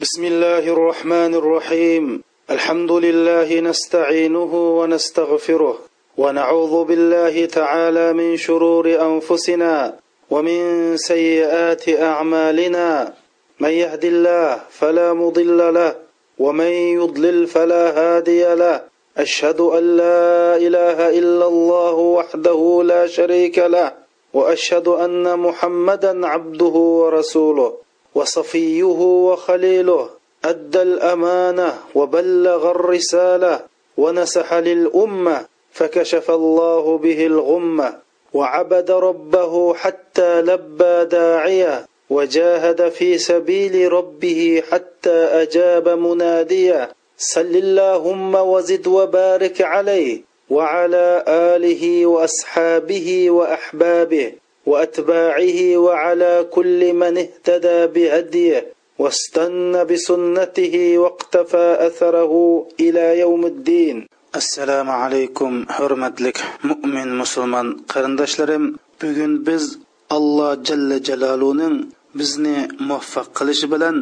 بسم الله الرحمن الرحيم الحمد لله نستعينه ونستغفره ونعوذ بالله تعالى من شرور انفسنا ومن سيئات اعمالنا من يهد الله فلا مضل له ومن يضلل فلا هادي له اشهد ان لا اله الا الله وحده لا شريك له واشهد ان محمدا عبده ورسوله وصفيه وخليله أدى الأمانة وبلغ الرسالة ونسح للأمة فكشف الله به الغمة وعبد ربه حتى لبى داعيه وجاهد في سبيل ربه حتى أجاب مناديه صل اللهم وزد وبارك عليه وعلى آله وأصحابه وأحبابه واتباعه وعلى كل من اهتدى بهديه واستنى بسنته واقتفى اثره الى يوم الدين assalomu alaykum hurmatli mo'min musulmon qarindoshlarim bugun biz alloh jalla jaloluning bizni muvaffaq qilishi bilan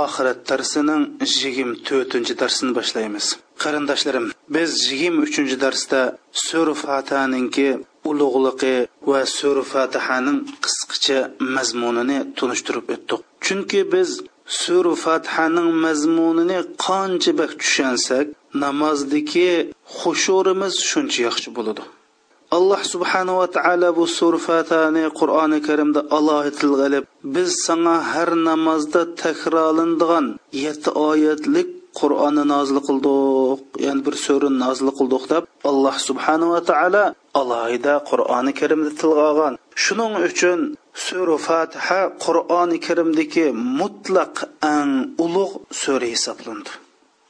oxirat darsining yigirma to'rtinchi darsini boshlaymiz qarindoshlarim biz yigirma uchinchi darsda sur fataninki ulug'liqi va sur fatihaning qisqacha mazmunini tunishtirib o'tdik chunki biz sur fatihaning mazmunini qancha bak tushansak namozdagi xushurimiz shuncha yaxshi bo'ladi. Alloh subhanava taolo bu sur fatihani qur'oni karimda alohida qilib biz sanga har namozda takrorlanadigan yetti oyatlik qur'onni nozil qildik ya'ni bir surani nozil qildik deb alloh subhanava taolo alohida qur'oni karimni tilga olgan shuning uchun sura fatiha qur'oni karimdagi mutlaq eng ulug' sura hisoblandi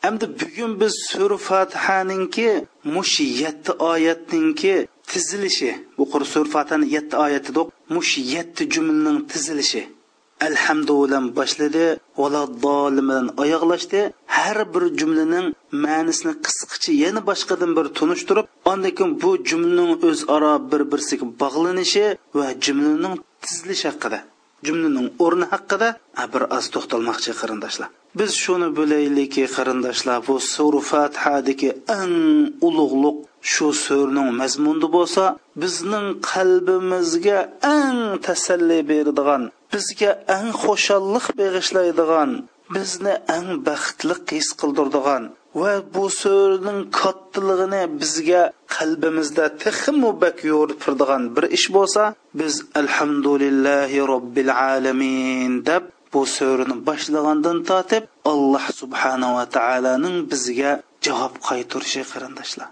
endi bugun biz sura fatihaninki mush yetti oyatninki tizilishi bu sura fatihani yetti oyatidiq mush yetti jumlaning tizilishi alhamdu bilan boshladi valaddolim bilan oyoqlashdi. Har bir jumlaning ma'nisini qisqacha yana boshqadan bir tunishtirib andakin bu jumlaning o'zaro bir birsiga bog'lanishi va jumlaning tizilishi haqida jumlaning o'rni haqida bir oz to'xtalmoqchi qarindoshlar. Biz shuni bilaylikki qarindoshlar bu sura fatihadagi eng ulug'liq shu so'rning mazmuni bo'lsa bizning qalbimizga eng tasalli beradigan bizga eng xushallik bag'ishlaydigan bizni eng baxtli his qildiradigan va bu so'rning kattaligini bizga qalbimizda texmu bak bir ish bo'lsa biz alhamdulillahi robbil alamin deb bu so'rini boshlagandan tortib alloh subhanava taoloning bizga javob qaytarishi qarindoshlar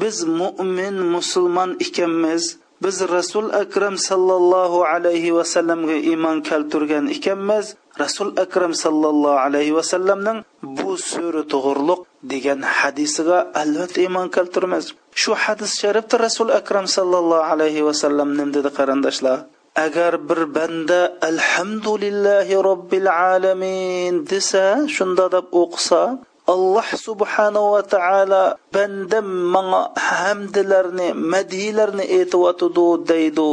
biz mo'min musulmon ekanmiz biz rasul akram sallallohu alayhi vasallamga iymon keltirgan ekanmiz rasul akram sallallohu alayhi vasallamning bu so'ri to'g'riliq degan hadisiga albatta iymon keltiramiz. Shu hadis sharifda rasul akram sallallohu alayhi vasallam nim dedi qarindoshlar agar bir banda alhamdulillahi robbil alamin desa shunda deb o'qisa alloh subhanava taolo bandam manga hamdilarni madhilarni aytyotidi deydi.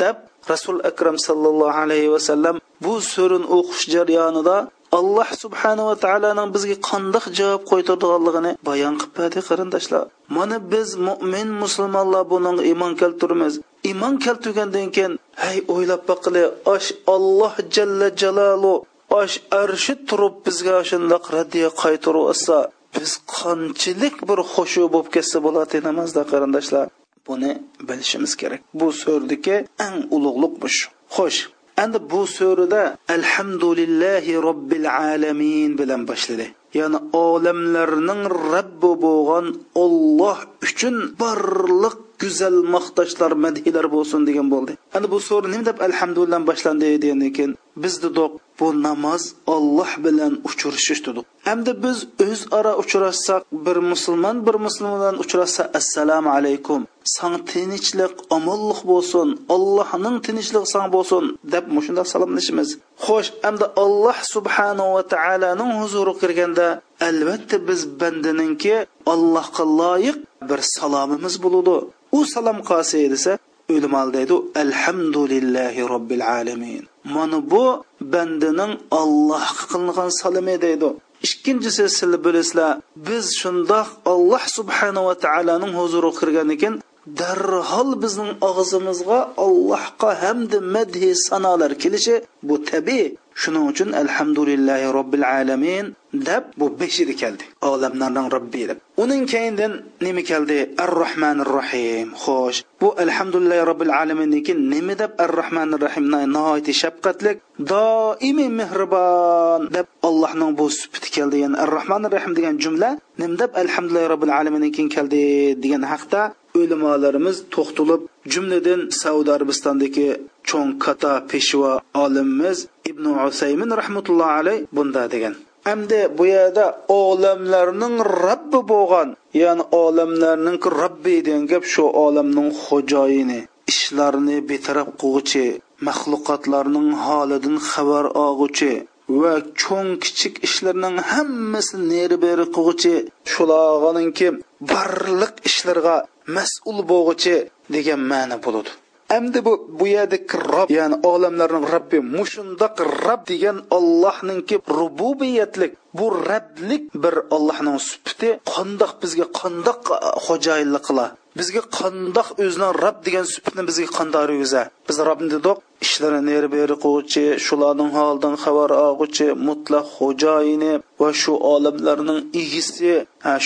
Deb rasul akram sallallohu alayhi vasallam bu so'rin o'qish jarayonida alloh subhanava taoloning bizga qandoq javob qo'ytirganligini bayon qilib berdi qarindoshlar. Mana biz mo'min musulmonlar buning iymon keltiramiz. Iymon keltirgandan keyin hey o'ylab boqili osh olloh jalla jalolu osh arshi turib bizga shundoq raddiya qaytarib olsa biz qanchalik bir xushu bo'lib ketsa bo'ladi namozda qarindoshlar. Buni bilishimiz kerak. Bu so'rdagi eng ulug'liq bu xo'sh endi bu so'rida alhamdulillahi robbil alamin bilan boshladi ya'ni olamlarning rabbi bo'lgan olloh uchun barliq go'zal maqtoshlar madhilar bo'lsin degan bo'ldi. Endi bu so'ra nima deb alhamdulillah boshlandi degandan keyin biz dedik bu namoz olloh bilan uchrashish dedik hamda biz o'zaro uchrashsak bir musulmon bir musulmon bilan uchrashsa assalomu alaykum. San tinchlik omonlik bo'lsin allohning tinchligi san bo'lsin deb shunday salomlashimiz. Xo'sh hamda alloh subhanahu va taoloning huzuriga kirganda albatta biz bandaninki allohga loyiq bir salomimiz bo'ladi u salom qolsa desa o'limal deydi alhamdulillahi robbil alamin. Mana bu bandaning allohga qilingan salimi deydi. Ikkinchisi sizlar bilasizlar biz shundoq alloh subhanava taoloning huzuriga kirgan ekan darhol bizning og'zimizga allohga hamda madhi sanolar kelishi bu tabiiy shuning uchun alhamdulillahi robbil alamin deb bu beshida keldi. Olamlarning robbi deb. Uning keyindan nima keldi? Ar rohmanir rohim xo'sh bu alhamdulillahi robbil alamindan keyin nima deb ar rohmanir rohim nihoyatda shafqatlik doimiy mehribon deb allohning bu sifati keldi. Ya'ni ar rohmanir rohim degan jumla nima deb alhamdulillahi robbil alamindan keyin keldi degan haqda ulamolarimiz to'xtalib jumladan saudiya arabistondagi cho'ng kata peshvo olimimiz ibn usaymin rahmatullohi alayh bunda degan. Hamda bu yerda olamlarning robbi bo'lgan ya'ni olamlarning robbi degan gap shu olamning xo'joyini ishlarni betaraf qilg'uchi maxluqotlarning holidan xabar olg'uchi va cho'ng kichik ishlarning hammasi neri beri qilg'uchi shularninki barliq ishlarga mas'ul bo'lg'uchi degan ma'no bo'ladi. Endi bu bu yerdagi rob ya'ni olamlarning robbi mushundoq rob degan ollohninki rububiyatlik bu rablik bir ollohning sufati qandoq bizga qandoq e, xo'jayinlik qila. Bizga qandoq o'zining rob degan sufatni bizga qandoq yurgiza biz robni dedik ishlarini neri beri quvchi shularning holidan xabar olg'uchi mutlaq xo'jayini va shu olamlarning egisi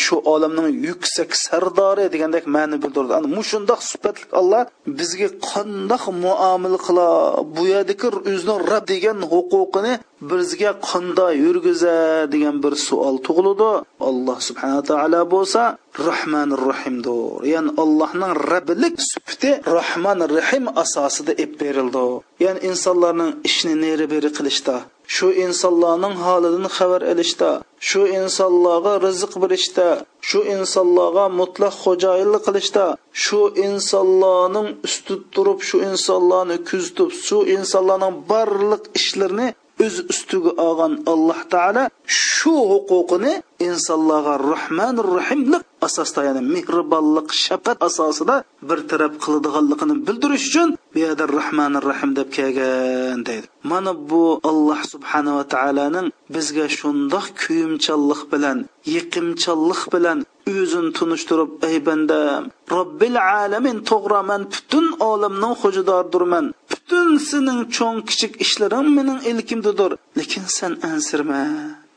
shu olamning yuksak sardori degandek ma'ni bildirdi. Ana mushundoq sifatli alloh bizga qandoq muomala qila bu yerdagi o'zini rab degan huquqini bizga qanday yurgiza degan bir savol tug'iladi. Alloh subhanaa taolo bo'lsa rohmanir rohimdir ya'ni allohning rabbilik sufati rahman rahim asosida ib berildi. Ya'ni insonlarning ishni neri beri qilishda shu insonlarning holidan xabar olishda shu insonlarga rizq berishda shu insonlarga mutlaq xo'jayinlik qilishda shu insonlarning ustida turib shu insonlarni kuzatib shu insonlarning barliq ishlarini o'z ustiga olgan alloh taolo shu huquqini insonlarga rahmanir rahimlik asosda ya'ni mehribonlik shafqat asosida bir taraf qiladiganligini bildirish uchun bu yerda rahmanir rahim deb kelgan deydi. Mana bu alloh subhanava taoloning bizga shundoq kuyimchanlik bilan yiqimchanlik bilan o'zini tunishtirib ey bandam robbil alamin to'g'ri man butun olamning xo'jadordirman butun sening cho'ng kichik ishlaring mening ilkimdadir. Lekin sen ansirma.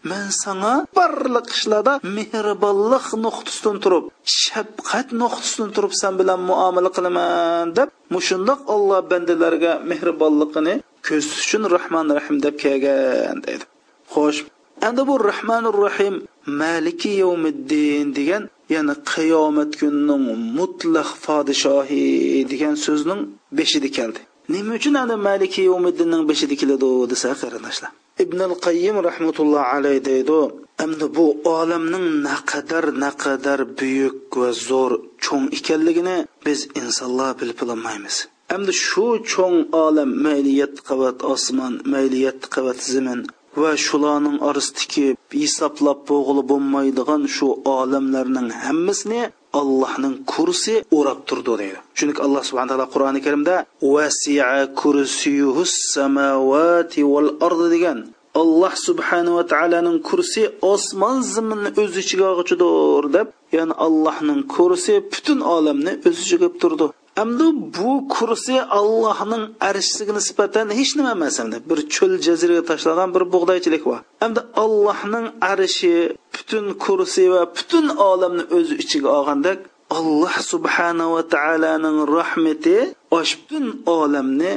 Man sanga barliq ishlarda mehribonlik nuqtasidan turib shafqat nuqtasidan turib sen bilan muomala qilaman deb mushundoq olloh bandalarga mehribonligini ko'rsatish uchun rahman rahim deb kelgan deydi. Xo'sh endi bu rahmanir rahim maliki yovmiddin degan ya'ni qiyomat kunining mutlaq podshohi degan so'zning beshida keldi. Nima uchun ana maliki yovmiddinning beshida keladi desa qarindoshlar ibn al qayyim rahmatulloh alayh deydi endi bu olamning naqadar naqadar buyuk va zo'r cho'ng ekanligini biz insonlar bilib bilolmaymiz endi shu cho'ng olam mayli yetti qavat osmon mayli yetti qavat zamin va shularning orasidagi hisoblab bo'g'ili bo'lmaydigan shu olamlarning hammasini allohning kursi o'rab turdi deydi. Chunki alloh subhana taolo qur'oni karimda vasia kursiyuhu samavati val ardi degan alloh subhanava taoloning kursi osmon zaminni o'z ichiga og'ichidir deb ya'ni allohning kursi butun olamni o'z ichiga olib turdi. Endi bu kursi Allohning arshiga nisbatan hech nima emas endi. Bir cho'l jaziraga tashlangan bir bug'doychilik bor. Endi Allohning arshi, butun kursi va butun olamni o'z ichiga olgandek alloh subhanahu va taoloning rahmati osh butun olamni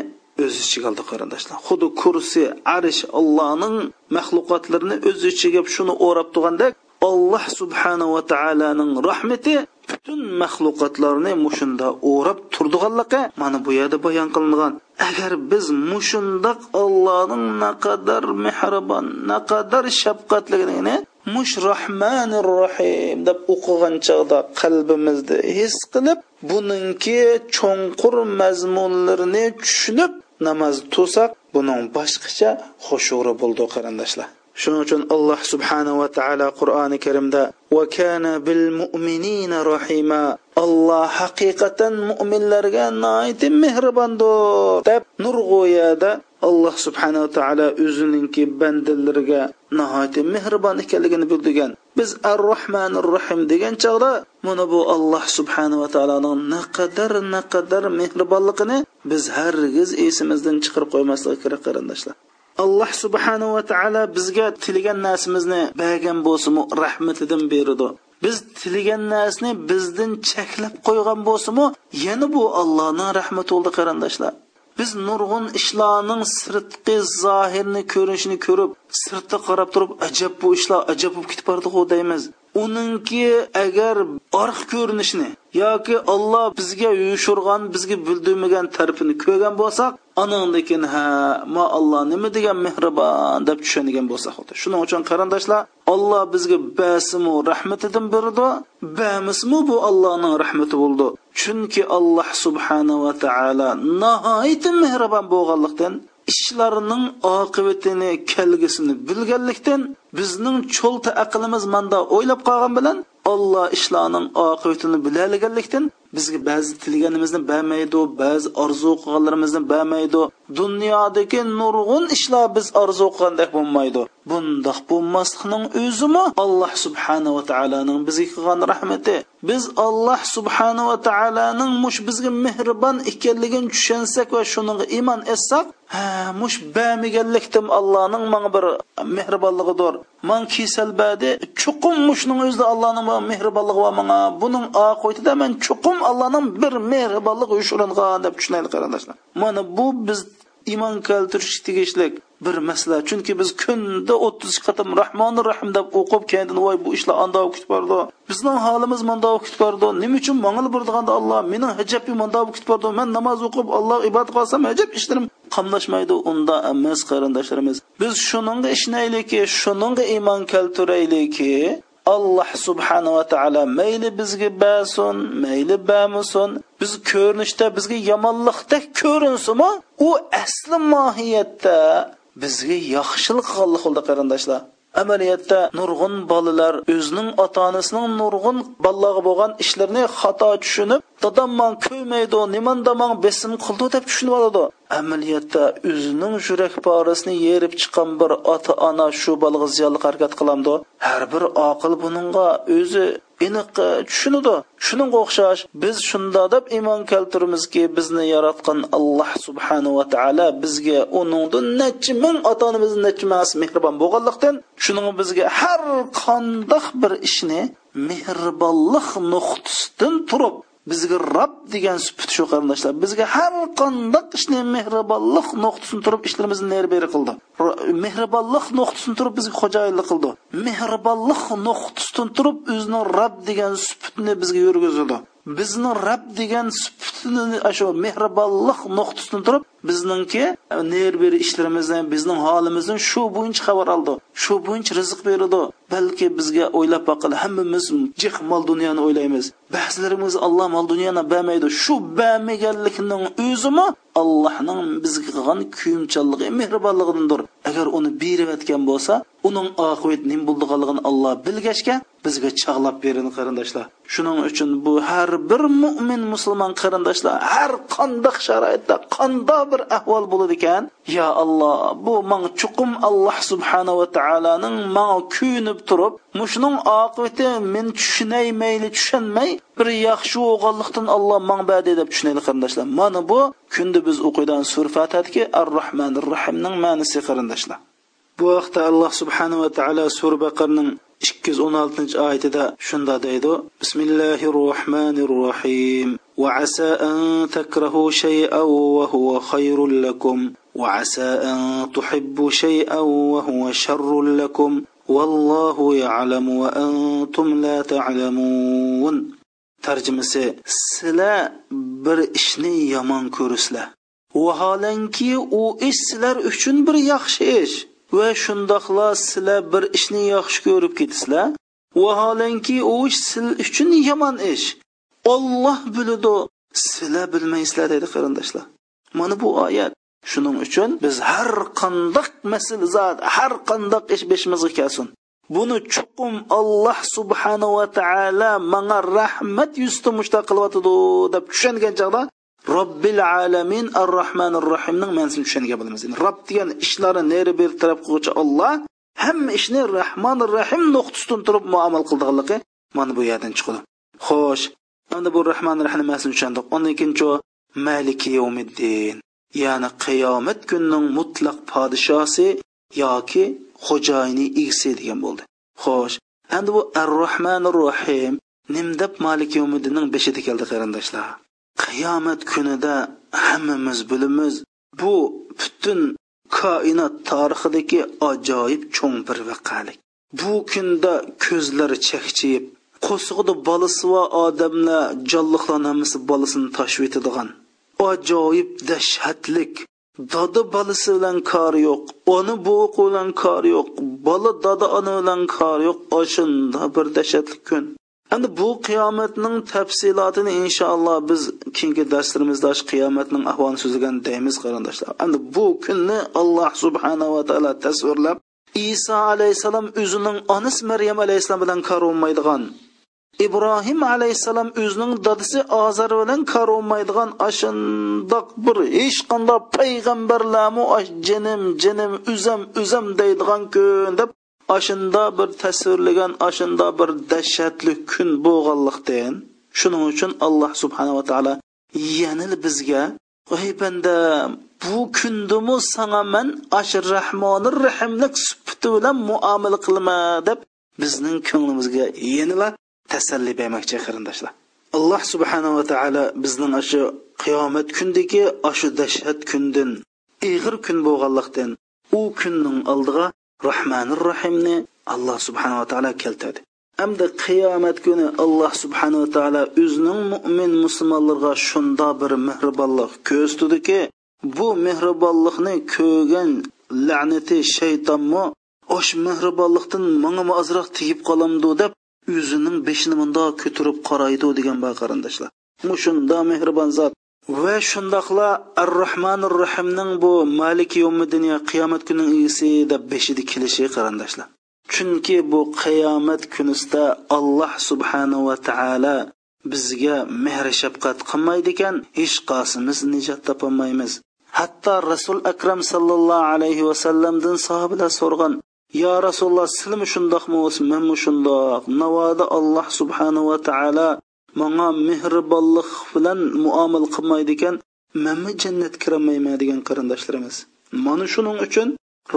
o'z ichiga oldi qarindoshlar xuddi kursi arish allohning maxluqotlarini o'z ichiga shuni o'rab turgandek alloh subhanahu taoloning rahmati butun maxluqotlarni mushunda o'rab turdiganligi mana bu yerda bayon qilingan. Agar biz mushundoq allohning naqadar mehribon naqadar shafqatligini mush rohmanir rohim deb o'qigan chog'da qalbimizda his qilib buningki cho'nqur mazmunlarini tushunib namoz to'saq buning boshqacha xushuri bo'ldi qarindoshlar. Shuning uchun alloh subhanahu va taolo qur'oni karimda va kana bil mu'minina rahima. Alloh haqiqatan mo'minlarga noiti mehribondir deb nurg'oyada alloh subhanava taolo o'zininki bandalariga nihoyatda mehribon ekanligini bildirgan. Biz ar rohmanir rohim degan chog'da mana bu alloh subhanava taoloning naqadar naqadar mehribonligini biz hargiz esimizdan chiqarib qo'ymaslik kerak qarindoshlar. Alloh subhanava taolo bizga tilagan narsamizni bergan bo'lsimi rahmatidan beradi. Biz tilagan narsani bizdan cheklab qo'ygan bo'lsimi yana bu allohning rahmati bo'ldi qarindoshlar. Biz nurg'un ishlarning sirtqi zohirni ko'rinishini ko'rib sirtda qarab turib ajab bu ishlar ajab bo'lib ketib bordiku deymiz. Uningki agar orq ko'rinishini yoki olloh bizga yushurgan bizga bildirmagan tarafini ko'rgan bo'lsak anandikin ha ma alloh nima degan mehribon deb tushungan xuddi shuning uchun qarindoshlar olloh bizga basimu rahmatidan berdi bamismu bu allohning rahmati bo'ldi. Chunki alloh subhanava taolo nihoyatda mehribon bo'lganlikdan ishlarning oqibatini kelgisini bilganlikdan bizning cho'lta aqlimiz manda o'ylab qolgan bilan olloh ishlarning oqibatini bilalaganlikdan bizga ba'zi tilaganimizni bermaydi ba'zi orzu qilganlarimizni bermaydi dunyodagi nurg'un ishlar biz orzu qilgandek bo'lmaydi. Bundoq bo'lmaslikning o'zimi alloh subhanava taoloning bizga qilgan rahmati. Biz alloh subhanava taoloning mush bizga mehribon ekanligini tushunsak va shuniga iymon etsak ha mush bamiganlikdim allohning manga bir mehribonligidir. Man kasal badi chuqum mushning o'zida allohning mehribonligi va manga buning oqibatida man chuqum allohning bir mehribonligi uyushtirilgan deb tushunaylik qarindoshlar mana bu biz iymon keltirish tegishlik bir masala chunki biz kunda o'ttiz qatam rahmoni rahim deb o'qib keyin voy bu ishlar andoq kutib bordi. Bizning holimiz mandoq kutib bordi. Nima uchun mangil burdiganda alloh mening hijabi mandoq kutib bordi. Man namoz o'qib alloh ibodat qilsam hijob ishlarim qamlashmaydi. Unda emas qarindoshlarimiz. Biz shuningga ishnaylikki shuningga iymon keltiraylikki alloh subhanava taolo mayli bizga basun mayli bamusun biz ko'rinishda bizga yomonlikdek ko'rinsimi u asli mohiyatda bizga yaxshilik qilganlik bo'ldi qarindoshlar. Amaliyotda nurg'un bolalar o'zining ota onasining nurg'un bolalarga bo'lgan ishlarini xato tushunib dadam man ko'ymaydi nimanda man besim qildi deb tushunib oladi. Amaliyotda o'zining yurak porasini yerib chiqqan bir ota ona shu bolaga ziyonli harakat qilamdi har bir oqil buningga o'zi aniq tushunadi. Shuningga o'xshash biz shunda deb iymon keltiramizki bizni yaratgan alloh subhanava taolo bizga uningdan necha ming ota onamiz necha mas mehribon bo'lganlikdan shuning bizga har qandoq bir ishni mehribonlik nuqtasidan turib bizga rob degan suput shu qarindoshlar. Bizga har qandoq ishni mehribonlik nuqtasini turib ishlarimizni neri beri qildi. Mehribonlik nuqtasini turib bizga xo'jayinlik qildi. Mehribonlik nuqtasidan turib o'zining rob degan suputni bizga yurgizdi bizni rab degan sifatini shu mehribonlik nuqtasidan turib bizningki ner beri ishlarimizni bizning holimizni shu bo'yicha xabar oldi shu bo'yicha rizq beradi balki bizga o'ylab boqil hammamiz jih mol dunyoni o'ylaymiz. Ba'zilarimiz alloh mol dunyoni bermaydi shu bermaganlikning o'zimi allohning bizga qilgan kuyimchanligi mehribonligidandir. Agar uni berayotgan bo'lsa uning oqibati nima bo'lganligini olloh bilgachga bizga chog'lab berin qarindoshlar. Shuning uchun bu har bir mo'min musulmon qarindoshlar har qandoq sharoitda qandoq bir ahvol bo'ladi ekan yo alloh bu man chuqum alloh subhanava taoloning manga kuyinib turib mushuning oqibati men tushunay mayli tushunmay bir yaxshi bo'lganlikdan alloh man badi deb tushunaylik qarindoshlar. Mana bu kunda biz o'qiydigan sur fatadagi ar rohmanir rohimning ma'nisi qarindoshlar. Bu vaqtda alloh subhanava taolo sur baqarning ikki yuz o'n oltinchi oyatida shunda deydi bismillahi rohmanir rohim وعسى أن تكرهوا شيئا وهو خير لكم وعسى أن تحبوا شيئا وهو شر لكم والله يعلم وأنتم لا تعلمون tarjimasi sizlar bir ishni yomon ko'rasizlar vaholanki u ish sizlar uchun bir yaxshi ish Va shundoqla sizlar bir ishni yaxshi ko'rib ketasizlar vaholanki u ish siz uchun yomon ish. Olloh biladi sizlar bilmaysizlar deydi qarindoshlar. Mana bu oyat. Shuning uchun biz har qandoq masl zot har qandoq ish beshimizga kelsin. Buni chuqum alloh subhanava taolo manga rahmat yuzda mushtaq qilyotidi deb tushungan chog'da robbil alamin ar rohmanir rohimning ma'nosini tushungan bo'lamiz rob degan ishlarni neri bir taraf qiluvchi olloh hamma ishni rahmonir rahim nuqtasidan turib muomala qildiganligi mana bu yerdan chiqadi xo'sh endi bu rahmonir rahim ma'nosini tushundik. Undan keyin maliki yawmiddin ya'ni qiyomat kunining mutlaq podshosi yoki xo'jayini egisi degan bo'ldi. Xo'sh endi bu ar rohmanir rohim nim deb malik yomiddinning beshida keldi qarindoshlar? Qiyomat kunida hammamiz bilamiz bu butun koinot tarixidagi ajoyib cho'ng bir vaqalik bu kunda ko'zlari chakchiyib qo'sig'ida bolasi va odamlar jonliqlar hammasi bolasini tashib etadigan ajoyib dahshatlik. Dada bolasi bilan kori yo'q ona buvi bilan kori yo'q bola dada ona bilan kori yo'q oshunda bir dahshatli kun. Endi bu qiyomatning tafsilotini inshaalloh biz keyingi darslarimizda shu qiyomatning ahvolini so'zlagan deymiz qarindoshlar. Endi bu kunni alloh subhanava taolo tasvirlab iso alayhissalom o'zining onasi maryam alayhissalom bilan olmaydigan ibrohim alayhissalom o'zining dadasi ozar bilan olmaydigan ashundoq bir hech qanday payg'ambarlarmi jinim jinim uzam uzam deydigan kun deb ashunda bir tasvirlagan ashunda bir dahshatli kun bo'lganlikdan shuning uchun alloh subhanava taolo yana bizga ey banda bu kundimi sanga man ash rahmoni rahimlik sufati bilan muomala qilma deb bizning ko'nglimizga yanila tasalli bermoqchi qarindoshlar. Alloh subhanava taolo bizning shu qiyomat kundagi shu dahshat kundan iyg'ir kun bo'lganlikdan u kunning oldiga rahmanir rahimni alloh subhanava taolo keltirdi. Hamda qiyomat kuni alloh subhanava taolo o'zining mo'min musulmonlarga shunda bir mehribonlik ko'rsatdiki bu mehribonlikni ko'rgan la'nati shaytonmi osh mehribonlikdan manga ozroq tegib qolamdi deb o'zining beshini mundoq ko'tarib qaraydi degan bor qarindoshlar mushunda mehribon zot va shundoqla ar rohmanir rohimning bu maliki yomiddiniya qiyomat kunining egisi deb beshida kelishi qarindoshlar chunki bu qiyomat kunisida alloh subhanava taolo bizga mehr shafqat qilmaydi ekan hech qasimiz nijot topolmaymiz hatto rasul akram sallallohu alayhi vasallamdan sahobalar so'rgan yo rasululloh sizmi shundoqmi manmi shundoq navoda alloh subhanava taolo manga mehribonlik bilan muomala qilmaydi ekan manmi jannatga kirolmayman degan qarindoshlarimiz. Mana shuning uchun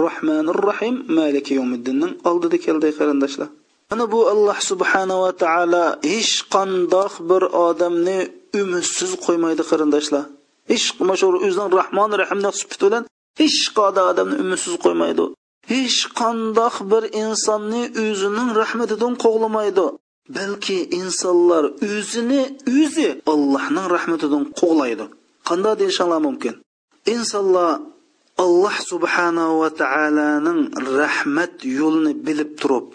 rohmanir rohim maliki yomiddinning oldida keldi qarindoshlar. Mana bu alloh subhanava taolo hech qandoq bir odamni umidsiz qo'ymaydi qarindoshlar. Hech shu o'zining rahmon rahimni sifati bilan hech qanday odamni umidsiz qo'ymaydi. Hech qandoq bir insonni o'zining rahmatidan qo'g'lamaydi. Balki insonlar o'zini o'zi allohning rahmatidan qo'g'laydi qanday deyishinglar mumkin? Insonlar alloh subhanahu va taoloning rahmat yo'lini bilib turib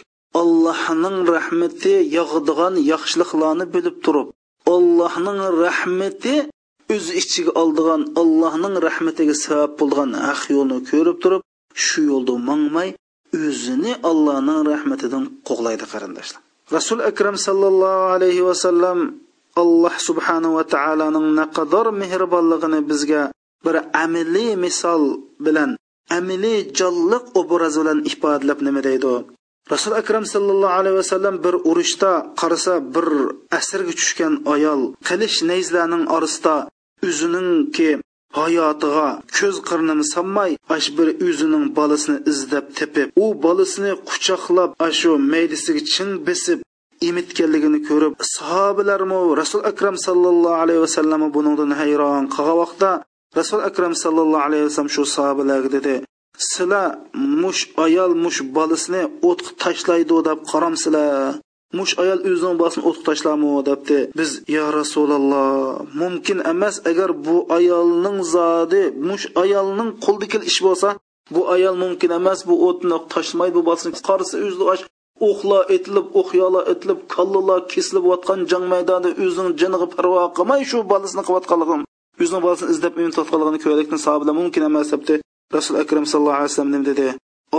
allohning rahmati yog'digan yaxshiliklarni bilib turib allohning rahmati o'z ichiga oldigan allohning rahmatiga sabab bo'lgan haq yo'lni ko'rib turib shu yo'lda mangmay o'zini allohning rahmatidan qo'g'laydi qarindoshlar. Rasul akram sallallohu alayhi vasallam alloh subhanahu va taoloning naqadar mehribonligini bizga bir amaliy misol bilan amaliy jonliq obraz bilan ifodalab nima deydi rasul akram sallallohu alayhi vasallam bir urushda qarasa bir asirga tushgan ayol qilish nayzlarning orasida o'zininki hayotiga ko'z qirnini solmay ash bir o'zining bolasini izlab tepib u bolasini quchoqlab ashu maydisiga chin besib emitganligini ko'rib sahobalarmi rasul akram sallallohu alayhi vasallam buningdan hayron qolgan vaqtda rasul akram sallallohu alayhi vasallam shu sahobalarga dedi sizlar mush ayol mush bolasini o'tqa tashlaydi deb qaramsizlar. Mush ayol o'zining boshini o'tqa tashlami debdi. Biz yo rasululloh mumkin emas agar bu ayolning zodi mush ayolning qo'lida ish bo'lsa bu ayol mumkin emas bu o'tni tashlamaydi bu bolasini qarisa och o'qla etilib o'qyola etilib kallalar kesilib yotgan jang maydonida o'zining jiniga parvo qilmay shu bolasini qilayotganligim o'zini bolasini izlab uyini topganligini ko'rlikdan sahobalar mumkin emas debdi. Rasul akram sallallohu alayhi vasallam nima dedi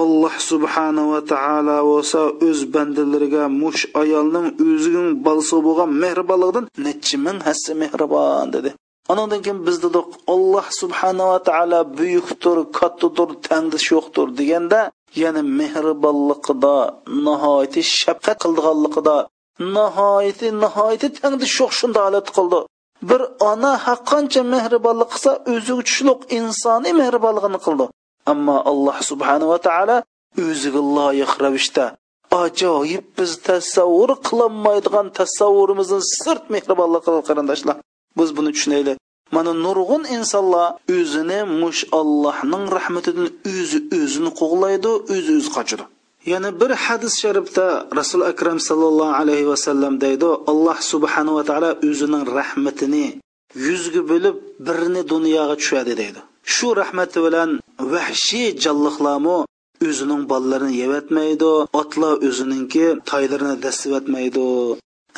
alloh subhanava taolo bo'lsa o'z bandalariga mush ayolning o'zining bolasi bo'lgan mehribonligidan nechi ming hassa mehribon dedi Anandan keyin biz dedik Alloh subhanava taolo buyukdir, kattadir, tangdish yo'qdir deganda, ya'ni mehribonligida, nihoyati shafqat qildiganligida, nihoyati nihoyati tangdish yo'q shunda holat qildi. Bir ona haqqancha mehribonlik qilsa, o'zi tushliq insoniy mehribonligini qildi. Ammo Alloh subhanava taolo o'ziga loyiq ravishda ajoyib biz tasavvur qilolmaydigan tasavvurimizdan sirt mehribonlik qildi qarindoshlar. biz buni tushunaylik. Mana nurg'un insonlar o'zini mush allohning rahmatidan o'zi o'zini qo'g'laydi o'zi o'zi qochadi. Yana bir hadis sharifda rasul akram sallallohu alayhi vasallam deydi alloh subhanava taolo o'zining rahmatini yuzga bo'lib birini dunyoga tushadi deydi. Shu rahmati bilan vahshiy jonliqlarmi o'zining bolalarini yevatmaydi otlar o'zininki toylarini dastivatmaydi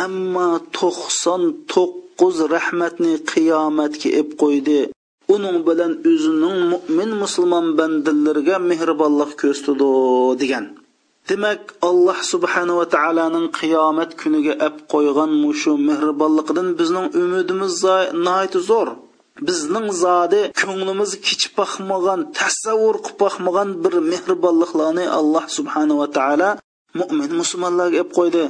ammo to'qson to'qqiz to'qqiz rahmatni qiyomatga ep qo'ydi. Uning bilan o'zining mo'min musulmon bandalariga mehribonlik ko'rsatdi degan. Demak alloh subhanava taoloning qiyomat kuniga ap qo'ygan mushu mehribonligidan bizning umidimiz zo'r. Bizning zodi ko'nglimiz kichib boqmagan tasavvur qilib boqmagan bir mehribonliklarni alloh subhanava taolo mo'min musulmonlarga olib qo'ydi.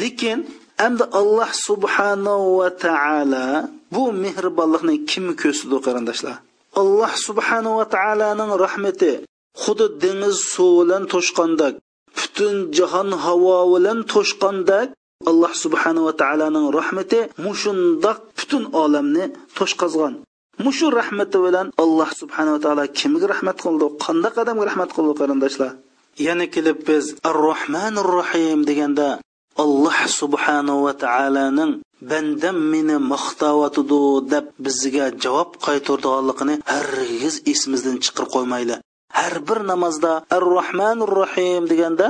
Lekin endi alloh subhanahu va taolo bu mehribonlikni kim ko'rsatdi qarindoshlar? Alloh subhanahu va taoloning rahmati xuddi dengiz suvi bilan to'shqandak butun jahon havo bilan to'shqandak alloh subhanahu va taoloning rahmati mushundoq butun olamni to'shqazgan. Mushu rahmati bilan alloh subhanava taolo kimga rahmat qildi qanday odamga rahmat qildi qarindoshlar? Yana kelib biz ar rohmanir rohim deganda alloh subhanahu va taoloning bandam meni maqtayotidi deb bizga javob qaytardiganligini hargiz esimizdan chiqarib qo'ymayli har bir namozda ar rohmanir rohim deganda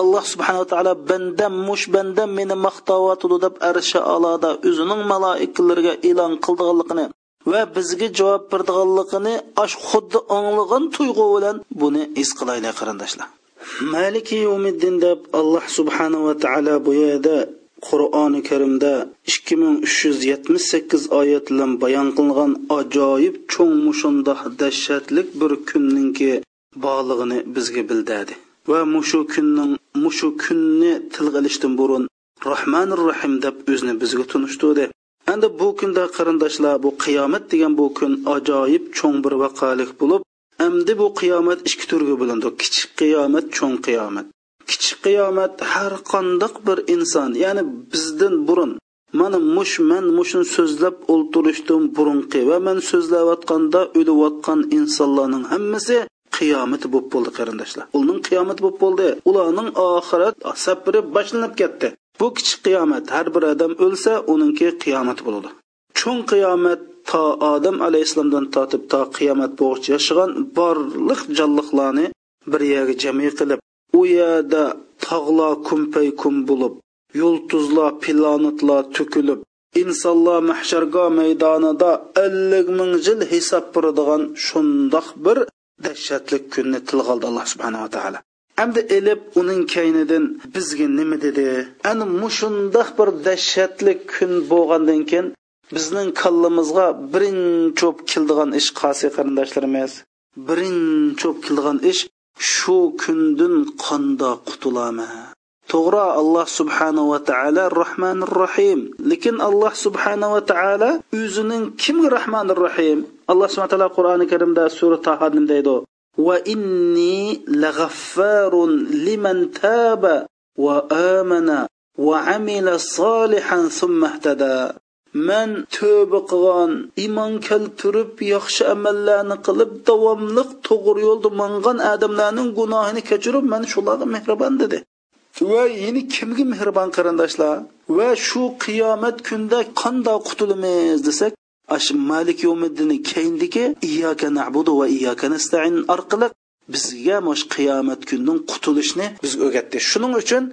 alloh subhanava taolo bandam mush bandam meni maqtayotidi deb arsha aloda o'zining maloikalariga e'lon qildiganligini va bizga javob berdiganligini ash xuddi anglagan tuyg'u bilan buni his qilaylik qarindoshlar. Maliki yomiddin deb alloh subhanava taolo bu yerda qur'oni karimda ikki ming uch yuz yetmish sakkiz oyat bilan bayon qilingan ajoyib cho'ng mushundoq dahshatlik bir kunninki borlig'ini bizga bildirdi. Va mushu kunning mushu kunni tilga ilishdan burun rohmanir rohim deb o'zini bizga tunishtirdi endi bu kunda qarindoshlar bu qiyomat degan bu kun ajoyib cho'ng bir vaqalik bo'lib endi bu qiyomat ikki turga bo'lindi. Kichik qiyomat, cho'ng qiyomat. Kichik qiyomat har qandoq bir inson, ya'ni bizdan burun mana mush man mushun so'zlab o'ltirishdan burunqi va man so'zlayotganda o'layotgan insonlarning hammasi qiyomati bo'lib bo'ldi qarindoshlar. Ularning qiyomati bo'lib bo'ldi. Ularning oxirat safari boshlanib ketdi. Bu kichik qiyomat har bir odam o'lsa uningki qiyomat bo'ladi. Chun qiyomat to odam alayhissalomdan tortib to qiyomat bo'g'icha yashagan borliq jonliqlarni bir yerga jami qilib u yerda tog'lar kumpay kum bo'lib yulduzlar planetlar to'kilib insonlar mahshargo maydonida ellik ming yil hisob beradigan shundoq bir dahshatli kunni tilga oldi alloh subhanava taolo amdi elib uning kaynidan bizga nima dedi? Ana mushundoq bir dahshatli kun bo'lgandan keyin bizning kallamizga birinchi cho'p keldigan ish qasi qarindoshlarimiz? Birinchi cho'p keldigan ish shu kundan qanda qutulama to'g'ri alloh subhanahu va taolo rohmanir rohim lekin alloh subhanahu va taolo o'zining kimga rohmanir rohim alloh subhana taolo qur'oni karimda sura taho nim deydi va inni lag'affarun liman taba va amana va amila solihan thumma ihtada. Man tövbe qilgan iymon keltirib yaxshi amallarni qilib davomliq to'g'ri yo'lda mangan odamlarning gunohini kechirib man shularga mehribon dedi. Va yeni kimga mehribon qarindoshlar va shu qiyomat kunda qanday qutulamiz desak ash malik yo'middini keyindagi iyyaka na'budu va iyyaka nasta'in orqali bizga mush qiyomat kunning qutulishni bizga o'rgatdi. Shuning uchun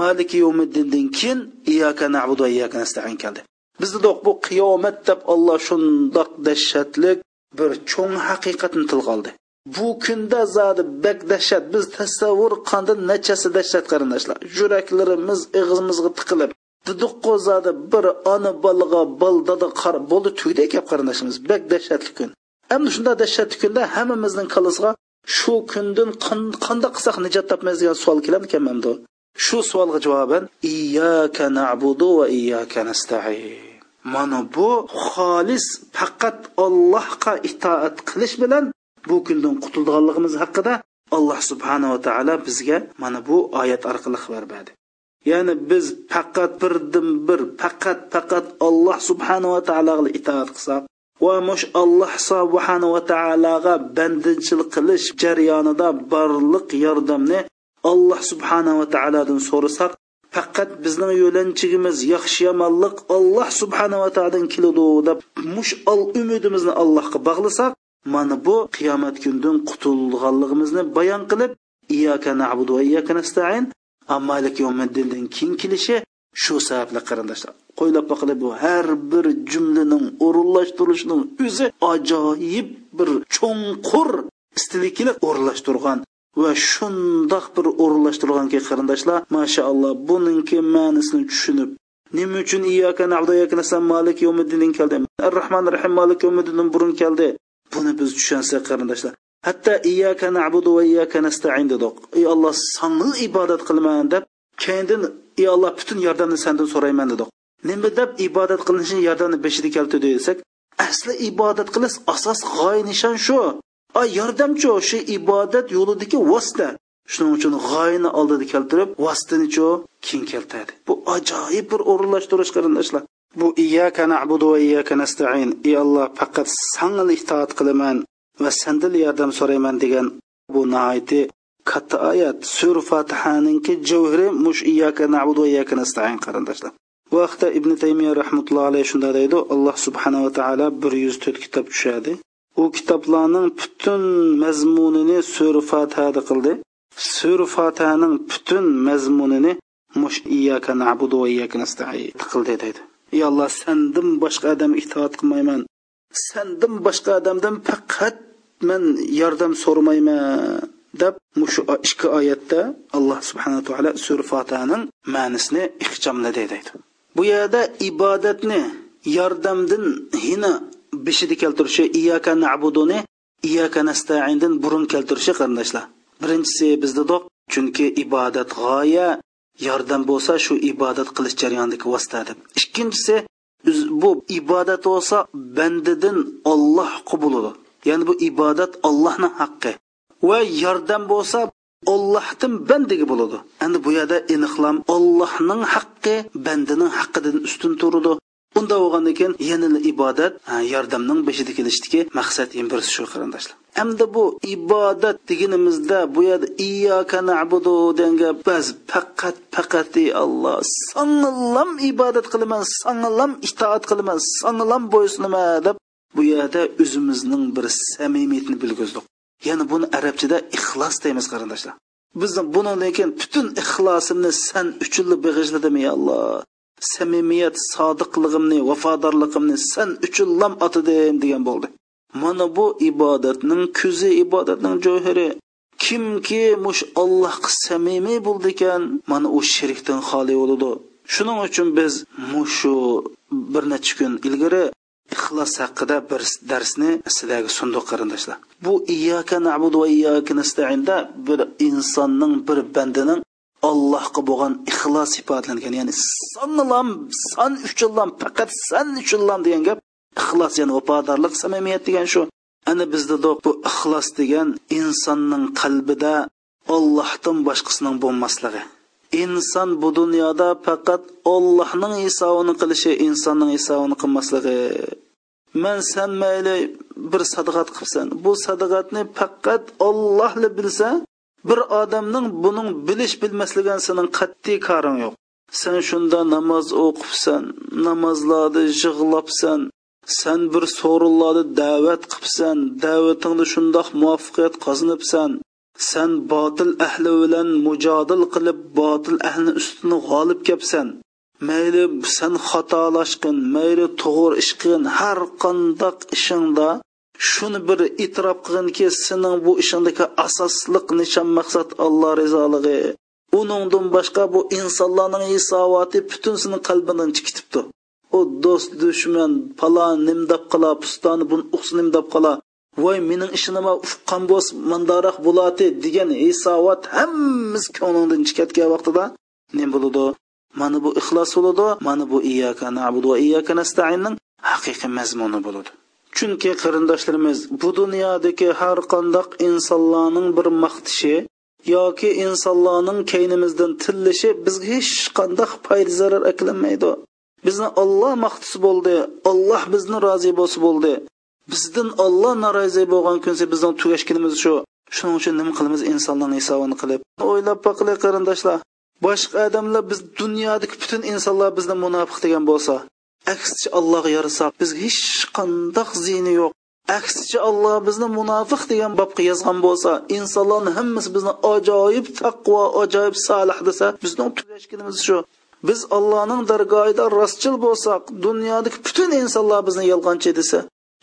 malik yo'middindan keyin iyyaka na'budu va iyyaka nasta'in keldi. Bizda bu qiyomat deb Alloh shundoq dahshatlik bir cho'ng haqiqatni tilga oldi bu kunda zodi bak dahshat biz tasavvur qanda nachasi dahshat qarindoshlar? Yuraklarimiz ig'zimizga tiqilib didiqqo zodi bir ona bolaga bol dada qar bo'ldi tugdi ekan qarindoshimiz bak dahshatli kun. Endi shunda dahshatli kunda hammamizning qalasiga shu kundan qanday qilsak nijot topmaymiz degan savol kelarmikan manda shu savolga javoban iyyaka na'budu va iyyaka nasta'in. Mana bu xolis faqat Allohga itoat qilish bilan bu kundan qutulganligimiz haqida alloh subhanava taolo bizga mana bu oyat orqali xabar berdi. Ya'ni biz faqat birdan bir faqat faqat alloh subhanava taologa itoat qilsak va mush alloh subhanava taologa bandinchilik qilish jarayonida barliq yordamni alloh subhanava taolodan so'rasak faqat bizning yo'lanchigimiz yaxshi yomonlik alloh subhanava taolodan keladi deb mush al umidimizni allohga bog'lasak mana bu qiyomat kundan qutulganligimizni bayon qilib iyyaka na'budu va iyyaka nasta'in amalik yawmiddindan keyin kelishi shu sababli qarindoshlar. Qo'ylab boqilib bu har bir jumlaning o'rinlashtirilishining o'zi ajoyib bir cho'nqur istilikli o'rinlashtirgan va shundoq bir o'rinlashtirganki qarindoshlar mashaalloh buningki ma'nisini tushunib nima uchun iyyaka na'budu va iyyaka nasta'in malik yomiddin keldi? Ar rahman rahim malik yomiddin burun keldi. Buni biz tushunsak qarindoshlar. Hatto iyyaka na'budu va iyyaka nasta'in dedik ey alloh sanni ibodat qilaman deb keyindin ey alloh butun yordamni sandan so'rayman dedik nima deb ibodat qilinishini yordamni beshida keltirdi desak asli ibodat qilish asos g'oya nishon shu. Ay yordamchi shu ibodat yo'lidagi vosita. Shuning uchun g'oyani oldida keltirib vositanichu keyin keltiradi. Bu ajoyib bir o'rinlashtirish qarindoshlar. Bu iyyaka na'budu va iyyaka nasta'in. Ey alloh faqat sanga itoat qilaman va sendan yordam so'rayman degan bu nihoyati katta oyat. Sur fotihaninki javhiri mush iyyaka na'budu va iyyaka nasta'in qarindoshlar. Bu vaqtda ibn taymiya rahmatullohi alayhi shunday deydi alloh subhanava taolo bir yuz to'rt kitob tushadi. U kitoblarning butun mazmunini sur fatihada qildi. Sur fatihaning butun mazmunini mush iyyaka na'budu va iyyaka nasta'in qildi deydi. Ey alloh sandan boshqa odam itoat qilmayman. Sandan boshqa odamdan faqat man yordam so'ramayman deb mushu ikki oyatda alloh subhanaa taolo sur fotihaning ma'nisini ixchomladi deydi. Bu yerda ibodatni yordamdan hina beshida keltirishi iyaka nabuduni iyaka nastaindan burun keltirishi qarindoshlar birinchisi bizda doq chunki ibodat g'oya yordam bo'lsa shu ibodat qilish jarayonidagi vosita deb. Ikkinchisi bu ibodat bo'lsa bandidan olloh huquqi ya'ni bu ibodat ollohni haqqi. Va yordam bo'lsa ollohdan bandaga bo'ladi. Endi bu yerda aniqlam ollohning haqqi bandining haqqidan ustun turadi. Unda bo'lgandan keyin yana ibodat yordamning beshida kelishdiki maqsad ham birisi shu qarindoshlar. Hamda bu ibodat deganimizda bu yerda iyyaka na'budu degan gap biz faqat faqat ey alloh sangilam ibodat qilaman sangilam itoat qilaman sangilam bo'ysunaman deb bu yerda o'zimizning bir samimiyatni bilgizdik ya'ni buni arabchada ixlos deymiz qarindoshlar. Bizni buni keyin butun ixlosimni san uchun bag'ishladim ey alloh. Samimiyat sodiqligimni vafodorligimni san uchun lam otadim degan bo'ldi. Mana bu ibodatning ko'zi ibodatning jo'hiri kimki mush allohga samimiy bo'ldi ekan mana u shirkdan xoli bo'ladi shuning uchun biz mushu bir necha kun ilgari ixlos haqida bir darsni sizlarga sundiq qarindoshlar. Bu iyyaka na'budu va iyyaka nasta'inda bir insonning bir bandaning allohga bo'lgan ixlos ifodalangan ya'ni sonlam son uchunlam faqat san uchunlam degan gap ixlos ya'ni vafodorlik samimiyat degan shu. Ana bizda bu ixlos degan insonning qalbida ollohdan boshqasining bo'lmasligi. Inson bu dunyoda faqat ollohning hisobini qilishi insonning hisobini qilmasligi. Man san mayli bir sadaqat qilsan bu sadaqatni faqat ollohli bilsa bir odamning buning bilish bilmasligidan sening qat'iy koring yo'q. Sen shunda namoz o'qibsan namozlarni yig'labsan sen bir so'rinlarni da'vat qilibsan da'vatingni shundoq muvaffaqiyat qozonibsan. Sen botil ahli bilan mujodil qilib botil ahlini ustini g'olib kelibsan mayli sen xatolashqin mayli to'g'ri ish qilgin har qandoq ishingda shuni bir e'tirof qilginki sening bu ishingdagi asosliq nishon maqsad alloh rizoligi. Uningdan boshqa bu insonlarning hisoboti butun seni qalbidan chiqitibdi. U do'st dushman palon nimdab qola pustoni buni uqs nimdab qola. Voy mening ishinima uqqan bo'ls mandaroq bo'ladi degan hisobot hammasi ko'nglingdan chiqayotgan vaqtida nima bo'ladi mana bu ixlos bo'ladi mana bu iyyaka na'budu va iyyaka nasta'inning haqiqiy mazmuni bo'ladi chunki qarindoshlarimiz bu dunyodagi har qandoq insonlarning bir maqtishi yoki insonlarning kaynimizdan tillishi bizga hech qanday foyda zarar aklanmaydi bizni olloh maqtisi bo'ldi olloh bizni rozi bo'lsa bo'ldi. Bizdan olloh norozi bo'lgan kunsa bizning tugashganimiz shu. Shuning uchun nima qilamiz? Insonlarning hisobini qilib. O'ylab boqilik qarindoshlar. Boshqa odamlar biz dunyodagi butun insonlar bizni munofiq degan bo'lsa aksicha allohga yarasak bizga hech qandoq ziyni yo'q. Aksicha alloh bizni munofiq degan bobga yozgan bo'lsa insonlarni hammasi bizni ajoyib taqvo ajoyib solih desa bizning tugashganimiz shu. Biz allohning dargohida rostchil bo'lsak dunyodagi butun insonlar bizni yolg'onchi desa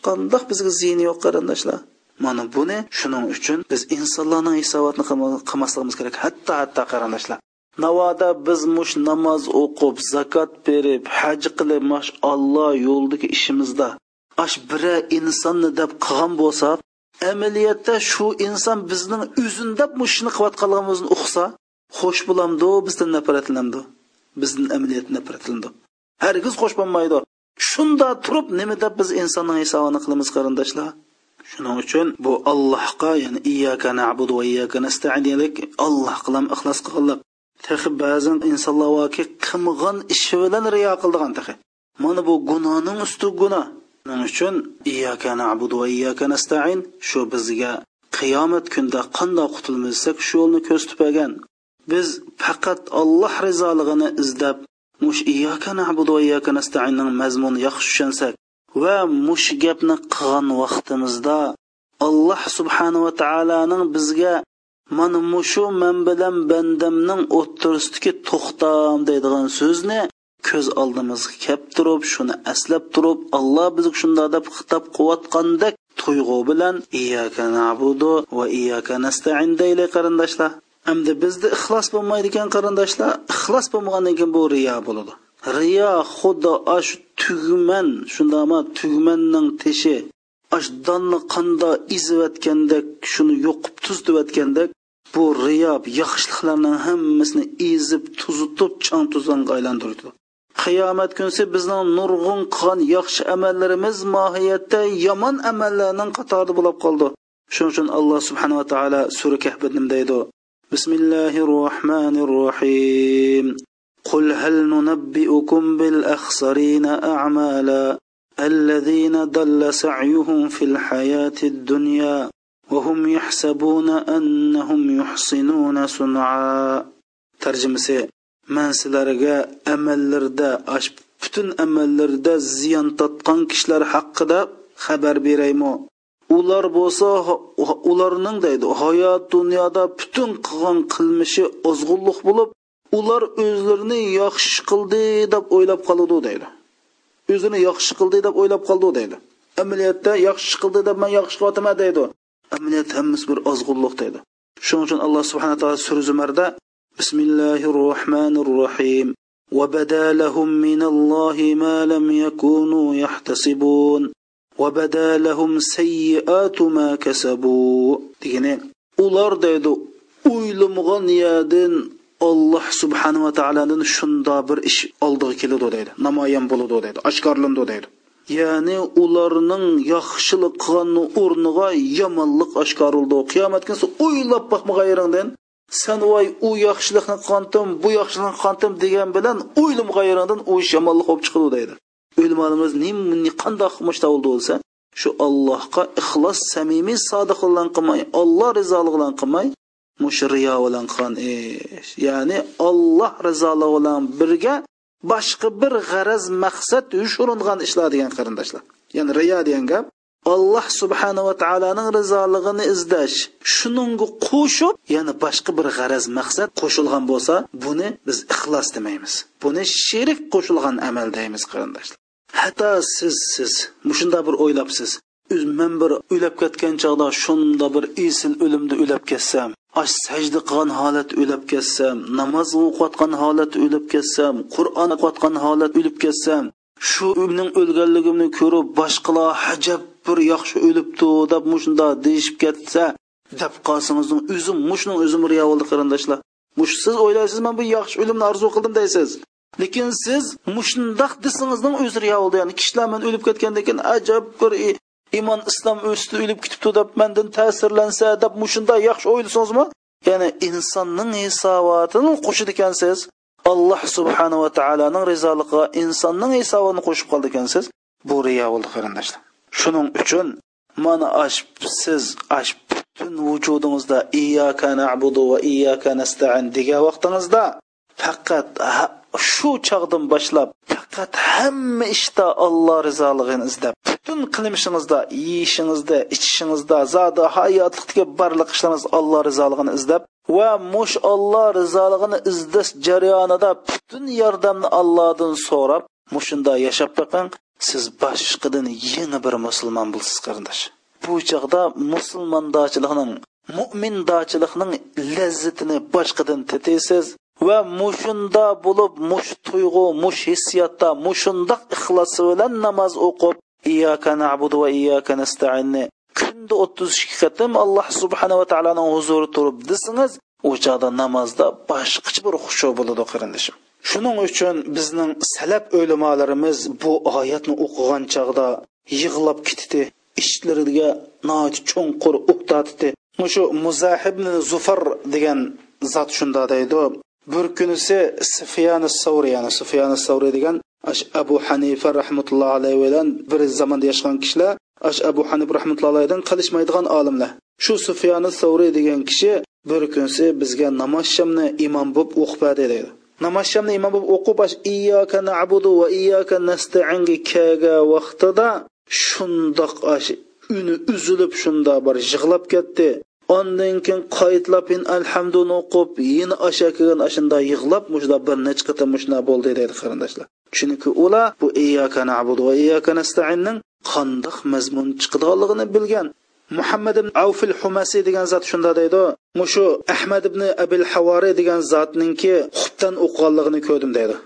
qandoq bizga ziyni yo'q qarindoshlar? Mana buni shuning uchun biz insonlarning hisobotini qilmasligimiz kerak hatto hatto qarindoshlar. Navoda biz mush namoz o'qib zakot berib haj qilib mash olloh yo'lidagi ishimizda. Ash bira insonni deb qilgan bo'lsak amaliyotda shu inson bizning o'zin deb mushni qilayotganligimizni uqsa xo'sh bo'lamdi bizdan nafratlanamdi bizdan amaliyot nafratlandi hargiz xo'sh bo'lmaydi shunda turib nima deb biz insonning hisobini qilamiz qarindoshlar? Shuning uchun bu allohga ya'ni iyyaka na'budu va iyyaka nasta'in alloh qilam ixlos qilganlik texi ba'zan insonlar voki qilmagan ishi bilan riyo qildigan texi mana bu gunohning usti gunoh shuning uchun iyyaka na'budu va iyyaka nasta'in shu bizga qiyomat kunida qanday qutulmasak shu yo'lni ko'rsatib biz faqat alloh rizoligini izlab mush iyyaka na'budu va iyyaka nasta'inning mazmunini yaxshi tushunsak va mush gapni qilgan vaqtimizda alloh subhanava taoloning bizga mana mushu man bilan bandamning o'ttirisidagi to'xtam deydigan so'zni ko'z oldimizga kelib turib shuni aslab turib alloh bizga shunday deb xitob qilayotgandek tuyg'u bilan iyyaka na'budu va iyyaka nasta'in deylik qarindoshlar. Endi bizda ixlos bo'lmaydigan qarindoshlar ixlos bo'lmagandan keyin bu riyo bo'ladi. Riyo xuddi shu tugman shundaqmi tugmanning teshi ash donni qanda iziyotgandek shuni yo'qib tuzdibyotgandek bu riyo yaxshiliklarning hammasini ezib tuzitib chang tuzanga aylantirdi qiyomat kunsi bizning nurg'un qilgan yaxshi amallarimiz mohiyatda yomon amallarning qatorida bo'lib qoldi shuning uchun alloh subhanava taolo sura kahbida nima deydi بسم الله الرحمن الرحيم قل هل ننبئكم بالأخسرين أعمالا الذين ضل سعيهم في الحياة الدنيا وهم يحسبون أنهم يحسنون صنعا. ترجمة من سلرغا أملردا أش butun amallarda ziyon totgan kishilar haqida xabar beraymi ular bo'lsa ularning deydi hayot dunyoda butun qilgan qilmishi ozg'unlik bo'lib ular o'zlarini yaxshi qildi deb o'ylab qoladi deydi o'zini yaxshi qildi deb o'ylab qoldi deydi amaliyotda yaxshi qildi deb man yaxshi qilyapman deydi amaliyot hammasi bir ozg'unliq deydi shuning uchun alloh subhana taolo sura zumarda bismillahi rohmanir rohim وبدا لهم من الله ما لم يكونوا يحتسبون وبدا لهم سيئات ما كسبوا degani ular deydi o'ylamagan yerdan alloh subhanava taoloni shundoq bir ish oldiga keladi deydi. Namoyon bo'ladi deydi oshkorlandi deydi. Ya'ni ularning yaxshilik qilgan o'rniga yomonlik oshkorildi. Qiyomat kunsi o'ylab boqmagan san voy u yaxshilikni qilgandim bu yaxshilikni qilgandim degan bilan o'ylamagan u ish yomonlik bo'lib chiqadi deydi. O'lmanimiz qandoq mushta bo'lsa shu allohga ixlos samimiy sodiq bilan qilmay olloh rizoligi bilan qilmay mush riyo bilan qon ish. Ya'ni olloh rizoligi bilan birga boshqa bir g'araz maqsad yushuringan ishlar degan qarindoshlar. Ya'ni riyo degan gap alloh subhanava taoloning rizoligini izlash shuningga qo'shib yana boshqa bir g'araz maqsad qo'shilgan bo'lsa buni biz ixlos demaymiz. Buni sherik qo'shilgan amal deymiz qarindoshlar. Hatto siz siz mushunda bir o'ylabsiz man bir o'lab ketgan chog'da shunda bir esil o'limni o'lab ketsam ash sajda qilgan holat o'lab ketsam namoz o'qiyotgan holat o'lib ketsam qur'on o'qiyotgan holat o'lib ketsam shu umning o'lganligimni ko'rib boshqalar hajab bir yaxshi o'libdi deb mushunda deyishib ketsa deb qolsingizning o'zim mushning o'zim riyo bo'ldi qarindoshlar. Mush siz o'ylaysiz man bu yaxshi o'limni orzu qildim deysiz. Lekin siz mushundoq desingizning o'zi riyo bo'ldi ya'ni kishilar men o'lib ketgandan keyin ajab bir iymon islom o'sdi o'lib ketibdi deb mandan ta'sirlansa deb mushunda yaxshi o'ylasangizmi? Ya'ni insonning hisobotini qo'shid ekansiz alloh subhanava taoloning rizoligiga insonning hisobini qo'shib qoldi ekansiz bu riyo bo'ldi qarindoshlar. Shuning uchun mana ash siz ash butun vujudingizda iyyaka na'budu va iyyaka nasta'in degan vaqtingizda faqat shu chog'dan boshlab faqat hamma ishda Alloh rizoligini izlab butun qilmishingizda yeyishingizda ichishingizda zodi hayotlikdagi barliq ishlaringiz Alloh rizoligini izlab va mush Alloh rizoligini izlash jarayonida butun yordamni Allohdan so'rab mushunda yashab boqing siz boshqadan yangi bir musulmon bo'lsiz qarindosh. Bu chog'da musulmondochilikning mo'mindochilikning lazzatini boshqadan tataysiz va mushunda bo'lib mush tuyg'u mush hissiyotda mushundoq ixlosi bilan namoz o'qib iyyaka na'budu va iyyaka nasta'inni kunda o'ttiz ikki qatim alloh subhanava taoloning huzurida turib desangiz o'chada namozda boshqacha bir xushu bo'ladi qarindoshim shuning uchun bizning salab o'lamalarimiz bu oyatni o'qigan chog'da yig'lab ketdi ishlariga cho'nqur o'qtatdi shu muzahibni zufar degan zot shunda deydi. Bir kunisi sufiyani savri ya'ni sufiyani savri degan abu hanifa rahmatullohi alayhi bilan bir zamonda yashagan kishilar ash abu hanifa rahmatullohi alayhidan qilishmaydigan olimlar. Shu sufiyani savri degan kishi bir kunisi bizga namoz shamni imom bo'lib o'qib berdi deydi namoz shamni imom bo'lib o'qib iyyaka na'budu va iyyaka nasta'inga kelgan vaqtida shundoq uni uzilib shunda bir yig'lab ketdi. Ondan keyin qaytlab alhamduni o'qib yana osha kelgan ashunda yig'lab mushda bir necha qatam mushna bo'ldi deydi qarindoshlar. Chunki ular bu iyyaka na'budu va iyyaka nasta'inning qandoq mazmun chiqadiganligini bilgan. Muhammad ibn avfil humasi degan zot shunda deydi mushu ahmad ibn abil havari degan zotninki xubdan o'qiganligini ko'rdim deydi.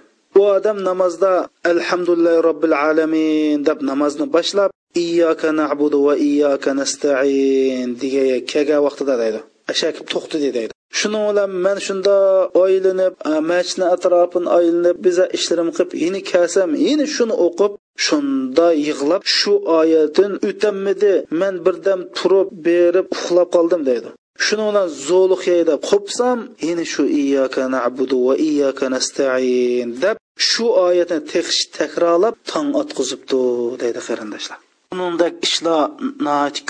U odam namozda alhamdulillahi robbil alamin deb namozni boshlab iyyaka na'budu va iyyaka nasta'in degan kelgan vaqtida deydi. Ashakib to'xtadi deydi. Shuning bilan man shunda oylanib machni atrofini aylanib biza ishlarim qilib yeni kelsam yeni shuni o'qib shunda yig'lab shu oyatin o'tammidi man birdam turib berib uxlab qoldim deydi. Shuni bilan zo'liq qo'psam yine shu iyyaka na'budu va iyyaka nasta'in deb shu oyatni texish takrorlab tong otqizibdi deydi qarindoshlar. Buningdek ishlar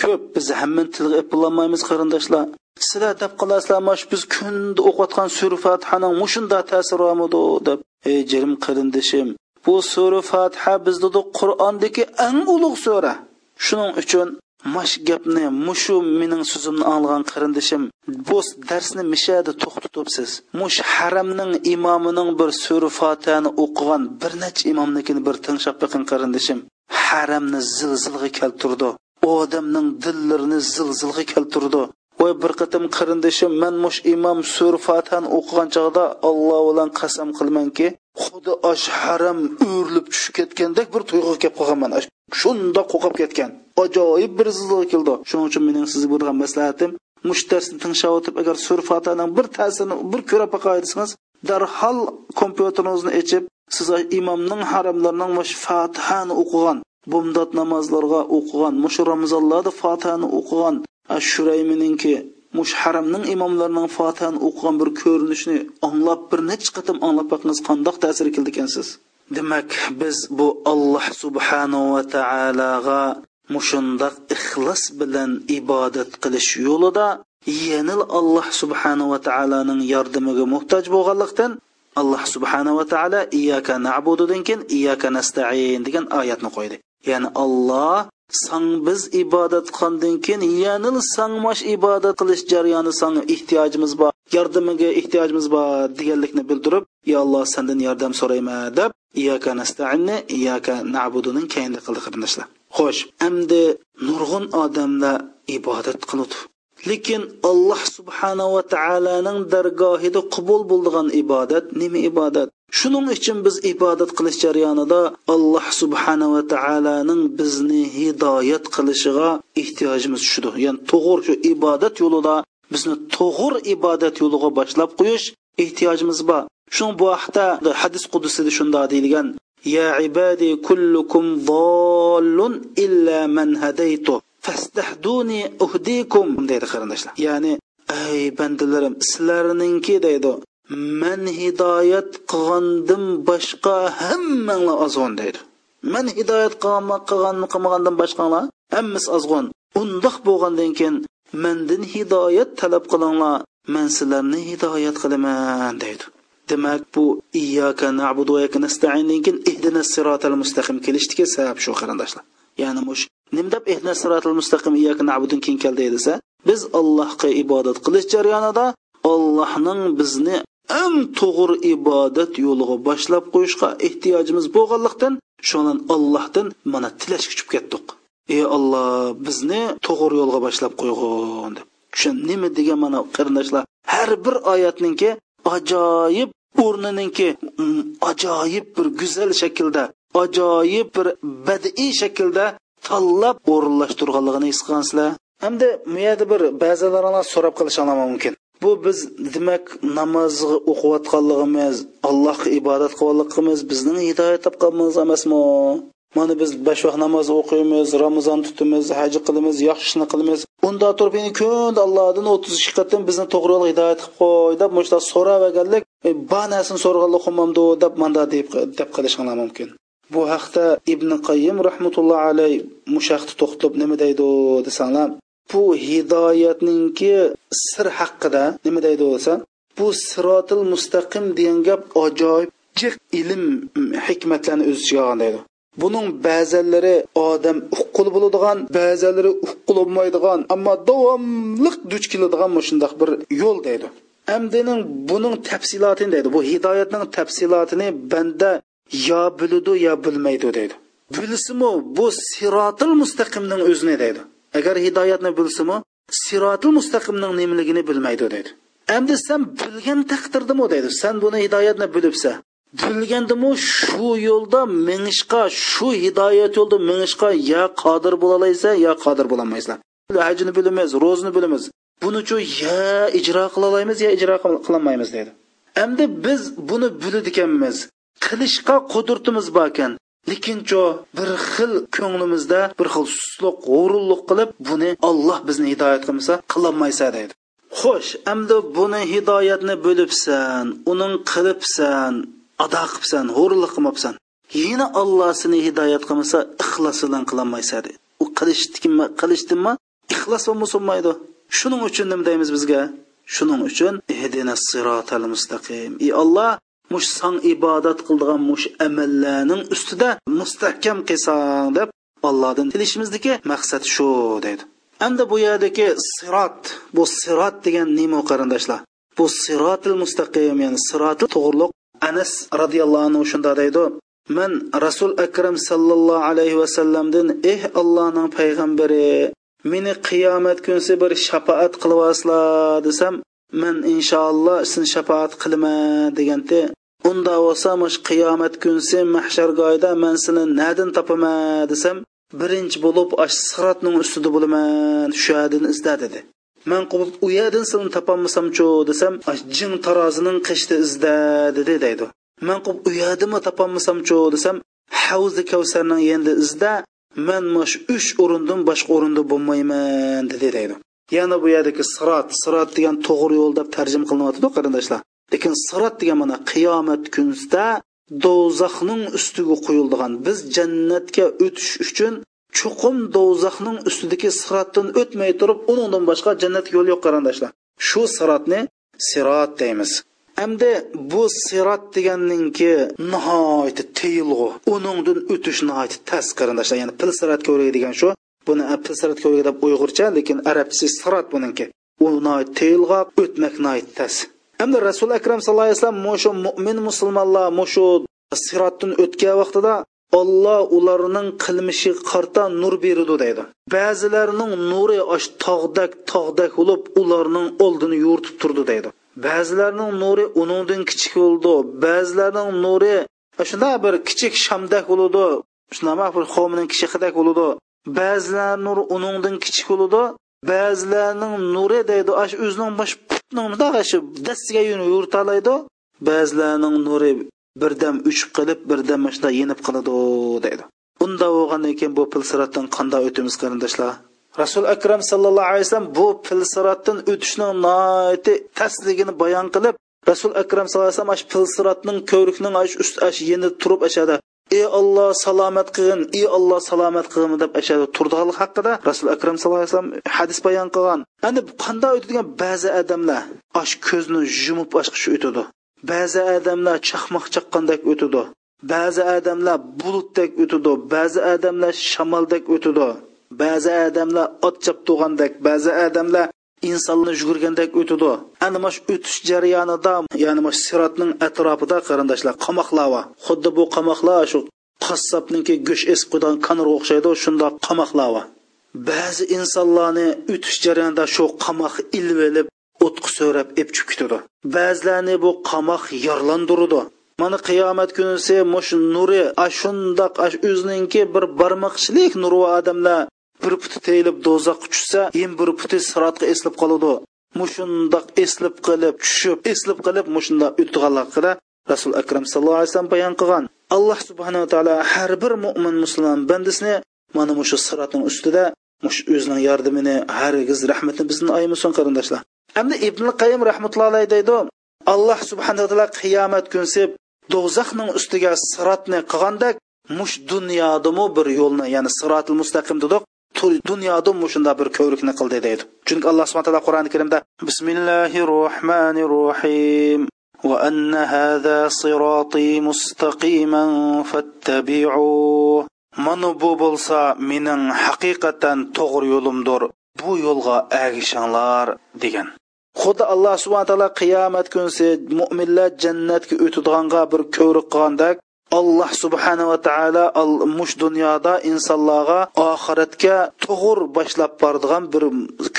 ko'p. Biz hamma tilga bilolmaymiz qarindoshlar. Sizlar deb qolasizlar mana shu biz kunda o'qiyotgan sura fotihaning mushunda ta'siri bormidi deb. Ey jirim qarindishim bu sura Fatiha bizda qur'ondagi eng ulug' sura. Shuning uchun mash gapni mushu mening so'zimni anglagan qarindishim bu darsni mishada to'xtatibsiz. Mush haramning imomining bir sura Fatiha'ni o'qigan bir necha imomnikini bir tinglab biqin qarindishim. Haramni zilzilga keltirdi. Odamning dillarini zilzilga keltirdi. Voy bir qatim qarindishim man mush imom sur fatan o'qigan chog'da alloh bilan qasam qilmanki xuddi osh haram o'rilib tushib ketgandek bir tuyg'u kelib qolganman shundoq qo'rqib ketgan. Ajoyib bir zilzila keldi. Shuning uchun mening sizga bo'lgan maslahatim mush darsni tinglab o'tib agar sur fatihaning bir ta'sirini bir ko'rib boqay darhol kompyuteringizni ochib siz imomning haramlarining mush fatihani o'qigan bumdod namozlarga o'qigan mush ramazonlarda fatihani o'qigan shuraymininki mush haramning imomlarining fatihani o'qigan bir ko'rinishni anglab bir necha qatim anglab boqingiz qandoq ta'sir qildi ekansiz? Demak biz bu alloh subhanahu va taologa mushundoq ixlos bilan ibodat qilish yo'lida yanil alloh subhanahu va taoloning yordamiga muhtoj bo'lganlikdan alloh subhanahu va taolo iyyaka na'bududan keyin iyyaka nasta'in degan oyatni qo'ydi. Ya'ni olloh sang biz ibodat qilgandan keyin yanil sangmash ibodat qilish jarayoni sanga ehtiyojimiz bor yordamiga ehtiyojimiz bor deganlikni bildirib yo alloh sendan yordam so'rayman deb iyaka nastainni iyaka nabuduni keyinda qildi qarindoshlar xo'sh endi nurg'un odamlar ibodat qiladi lekin alloh subhanava taoloning dargohida qabul bo'ldigan ibodat nima ibodat? Shuning uchun biz ibodat qilish jarayonida alloh subhanava taoloning bizni hidoyat qilishiga ehtiyojimiz shudir ya'ni to'g'ri shu ibodat yo'lida bizni to'g'ri ibodat yo'liga boshlab qo'yish ehtiyojimiz bor. Shu bu haqda hadis qudusida shunday deyilgan ya ibadi kullukum zollun illa man hadaytu. Fastahduni uhdikum deydi qarindoshlar. Ya'ni ey bandalarim sizlarninki deydi man hidoyat qilgandim boshqa hammanglar ozg'on deydi. Man hidoyat qilgan qilmagandan boshqalar hammasi ozg'on undoq bo'lgandan keyin mandan hidoyat talab qilinglar man sizlarni hidoyat qilaman deydi. Demak bu iyyaka na'budu va iyyaka nasta'indan keyin ihdinas sirotal mustaqim. Kelishdiki sabab shu qarindoshlar. Ya'ni mush nim deb ehna mustaqim iyyaka na'budun keyin keldi desa biz allohga ibodat qilish jarayonida allohning bizni eng to'g'ri ibodat yo'liga boshlab qo'yishga ehtiyojimiz bo'lganlikdan shundan allohdan mana tilash kuchib ketdik. Ey olloh bizni to'g'ri yo'lga boshlab qo'yg'in deb. Shu nima degan mana qarindoshlar har bir oyatninki ajoyib o'rnininki mm, ajoyib bir go'zal shaklda ajoyib bir badiiy shaklda tanlab o'rinlashtirganligini his qilgansizlar hamda bu yerda bir ba'zilaringlar so'rab qilishinglar mumkin. Bu biz demak namozga o'qiyotganligimiz allohga ibodat qilganligimiz bizning hidoyat topganimiz emasmi? Mana biz besh vaqt namoz o'qiymiz ramazon tutamiz haj qilamiz yaxshi ishni qilamiz. Unda turib endi kun allohdan o'ttiz ikki qatim bizni to'g'ri yo'lga hidoyat qilib qo'y deb mushta so'rab e, ba narsani so'rganlik qilmamdi deb manda deb deb qilishinglar mumkin. Bu haqda ibn qayyim rahmatulloh alayh mushaqni to'xtalib nima deydi desanglar bu hidoyatningki sir haqida nima deydi desa bu sirotil mustaqim degan gap ajoyib jiq ilm hikmatlarni o'z ichiga olgan deydi. Buning ba'zanlari odam uqqul bo'ladigan ba'zanlari uqqul bo'lmaydigan ammo davomliq duch keladigan shundoq bir yo'l deydi. Amdining buning tafsilotini deydi bu hidoyatning tafsilotini banda yo biladi yo bilmaydi deydi. Bilsimu bu sirotil mustaqimning o'zini deydi. Agar hidoyatni bilsimu sirotil mustaqimning nimaligini bilmaydi deydi. Endi sen bilgan taqdirdimi deydi. Sen buni hidoyatni bilibsa. Bilgandimu shu yo'lda minishqa shu hidoyat yo'lda minishqa ya qodir bo'lolaysan yo qodir bo'lolmaysan hajni bilamiz ro'zni bilamiz. Buni uchun ya ijro qila olamiz yo ijro qilolmaymiz deydi. Endi biz buni biladi ekanmiz qilishga qudratimiz bor ekan. Lekin cho bir xil ko'nglimizda bir xil susliq g'ururlik qilib buni olloh bizni hidoyat qilmasa qilolmaysa deydi. Xo'sh endi buni hidoyatni bo'libsan uning qilibsan ado qilibsan g'ururlik qilmabsan. Yana olloh seni hidoyat qilmasa ixlos bilan qilolmaysa deydi. U qilishdimi qilishdimi? Ixlos bo'lmaydi shuning uchun nima deymiz bizga? Shuning uchun ihdina sirotal mustaqim. Ey olloh mush sang ibodat qildigan mush amallarning ustida mustahkam qilsang deb allohdan tilishimizdagi maqsad shu deydi. Endi bu yerdagi sirot bu sirot degan nima qarindoshlar? Bu sirotil mustaqim ya'ni siroti to'g'riliq anas roziyallohu anhu shunda deydi man rasul akram sallallohu alayhi vasallamdan eh allohning payg'ambari meni qiyomat kunsi bir shafoat qilyapsizlar desam man inshaalloh sizni shafoat qilaman deganda unda bo'lsa mush qiyomat kunsi mahshargoyda man seni nadin topaman desam birinchi bo'lib ash sirotning ustida bo'laman shu yerdan izda dedi. Man qilib u yerdan seni topolmasamchu desam jing tarozining qishni izda dedi deydi. Man qilib u yerdami topolmasamchu desam havzi kavsarning endi izda man mash uch o'rindan boshqa o'rinda bo'lmayman dedi deydi. Yana bu yerdagi sirot sirot degan to'g'ri yo'l deb tarjima qilinyotidi qarindoshlar. Lekin sirat degan mana qiyomat kunida do'zaxning ustiga qo'yildigan. Biz jannatga o'tish uchun chuqum do'zaxning ustidagi siratdan o'tmay turib undan boshqa jannatga yo'l yo'q qarindoshlar. Shu siratni sirat deymiz. Hamda bu sirat deganninki nihoyatda tiyilg'u uningdan o'tish nihoyat tas qarindoshlar. Ya'ni pil sirat ko'rigi degan shu buni pil sirat ko'rigi deb uyg'urcha lekin arabchasi sirat buniki u nihoyat teyilg'oq o'tmak nihoyat tas hamda rasuli akram sallallohu alayhi vasallam mushu mo'min musulmonlar mushu sirotdan o'tgan vaqtida olloh ularning qilmishiga qarta nur berdi deydi. Ba'zilarining nuri osh tog'dak tog'dak bo'lib ularning oldini yo'rtib turdi deydi. Ba'zilarning nuri uningdan kichik bo'ldi ba'zilarining nuri shunday bir kichik shamdak bo'ladi shunaqa bir xomning kichikdak bo'ladi ba'zilar nuri uningdan kichik bo'ladi ba'zilarning nuri deydi ash o'zining bosh putning dastiga yurtalaydi. Ba'zilarning nuri birdam uchib qilib birdam mana yenib qiladi deydi. Unda bo'lgandan keyin bu pil siratdan qanday o'tamiz qarindoshlar? Rasul akram sallallohu alayhi vasallam bu pil siratdan o'tishning noiti tasligini bayon qilib rasul akram sallallohu alayhi vasallam ash pil siratning ko'rikning ash ust ash turib ashada ey olloh salomat qilgin ey olloh salomat qilgin deb ashada turdiganlik haqida rasul akram sallallohu alayhi vasallam hadis bayon qilgan. Endi qanday o'tadigan ba'zi odamlar osh ko'zni yumib shu o'tadi. Ba'zi odamlar chaqmoq chaqqandek o'tadi. Ba'zi odamlar bulutdek o'tadi. Ba'zi odamlar shamoldek o'tadi. Ba'zi odamlar ot chaptug'andek ba'zi odamlar insonni yugurgandek o'tadi ana mana shu o'tish jarayonida ya'ni mana sirotning atrofida qarindoshlar qamoqlar bor xuddi bu qamoqlar shu qassobniki go'sht esib qo'ygan konirga o'xshaydi shundoq qamoqlar bor ba'zi insonlarni o'tish jarayonida shu qamoq ilib olib o'tqi so'rab epchib ketadi ba'zilarni bu qamoq yorlandiradi mana qiyomat kunisi mush nuri ashundoq ash o'zininki bir barmoqchilik nuri odamlar bir puti teyilib do'zaxga tushsa yin bir puti sirotga eslib qoladi. Mushundoq eslib qilib tushib eslib qilib mushundoq o'tganligida rasul akram sallallohu alayhi vasallam bayon qilgan. Alloh subhanava taolo har bir mo'min musulmon bandasini mana mushu siratning ustida mush o'zining yordamini hargiz rahmatini bizni aymasin qarindoshlar. Endi ibn qayim rahmatullohi alayhi deydi alloh subhanaa taolo qiyomat kunsi do'zaxning ustiga siratni qilgandek mush dunyodami bir yo'lni ya'ni siratul mustaqim dedik. dunyoda shunda bir ko'rikni qildi deydi chunki alloh subhana taolo qur'oni karimda bismillahi rohmanir rohim وأن هذا صراطي مستقيما فاتبعوه mana bu bo'lsa mening haqiqatan to'g'ri yo'limdir bu yo'lga agishinglar degan xuddi alloh subhana taolo qiyomat kunsi mo'minlar jannatga o'tadiganға bir ko'rik qilgandek alloh subhanava taolo mush dunyoda insonlarga oxiratga to'g'ri boshlab boradigan bir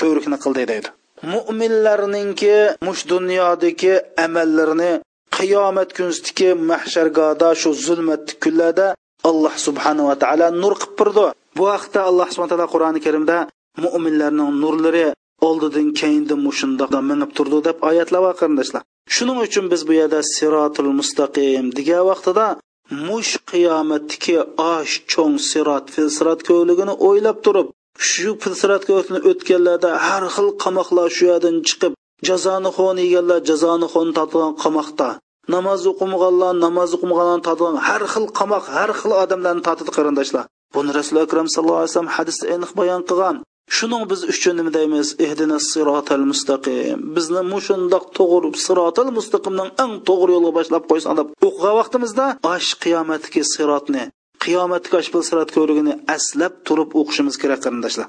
ko'rikni qildi deydi. Mo'minlarninki mush dunyodagi amallarini qiyomat kunsidagi mahshargoda shu zulmatli kunlarda alloh subhanava taolo nur qilib turdi. Bu haqda alloh subhana taolo qur'oni karimda mo'minlarning nurlari oldidan keyindan mushundoq minib turdi deb oyatlab qarindoshlar. Shuning uchun biz bu yerda sirotul mustaqim degan vaqtida mush qiyomatdagi osh cho'ng sirot filsirat ko'ligini o'ylab turib shu filsirat ko'ligini o'tganlarda har xil qamoqlar shu yerdan chiqib jazoni xon yeganlar jazoni xon totgan qamoqda. Namoz o'qimaganlar namoz o'qimaganlarni totgan har xil qamoq har xil odamlarni totidi qarindoshlar. Buni rasuli akram sallallohu alayhi vasallam hadisda aniq bayon qilgan. Shuning biz uchun nima deymiz? Ehdina sirotal mustaqim. Bizni mushundoq to'g'ri sirotal mustaqimning eng to'g'ri yo'lga boshlab qo'ysin deb o'qigan vaqtimizda osh qiyomatdagi sirotni qiyomatdagi osh bil sirot ko'rigini aslab turib o'qishimiz kerak qarindoshlar.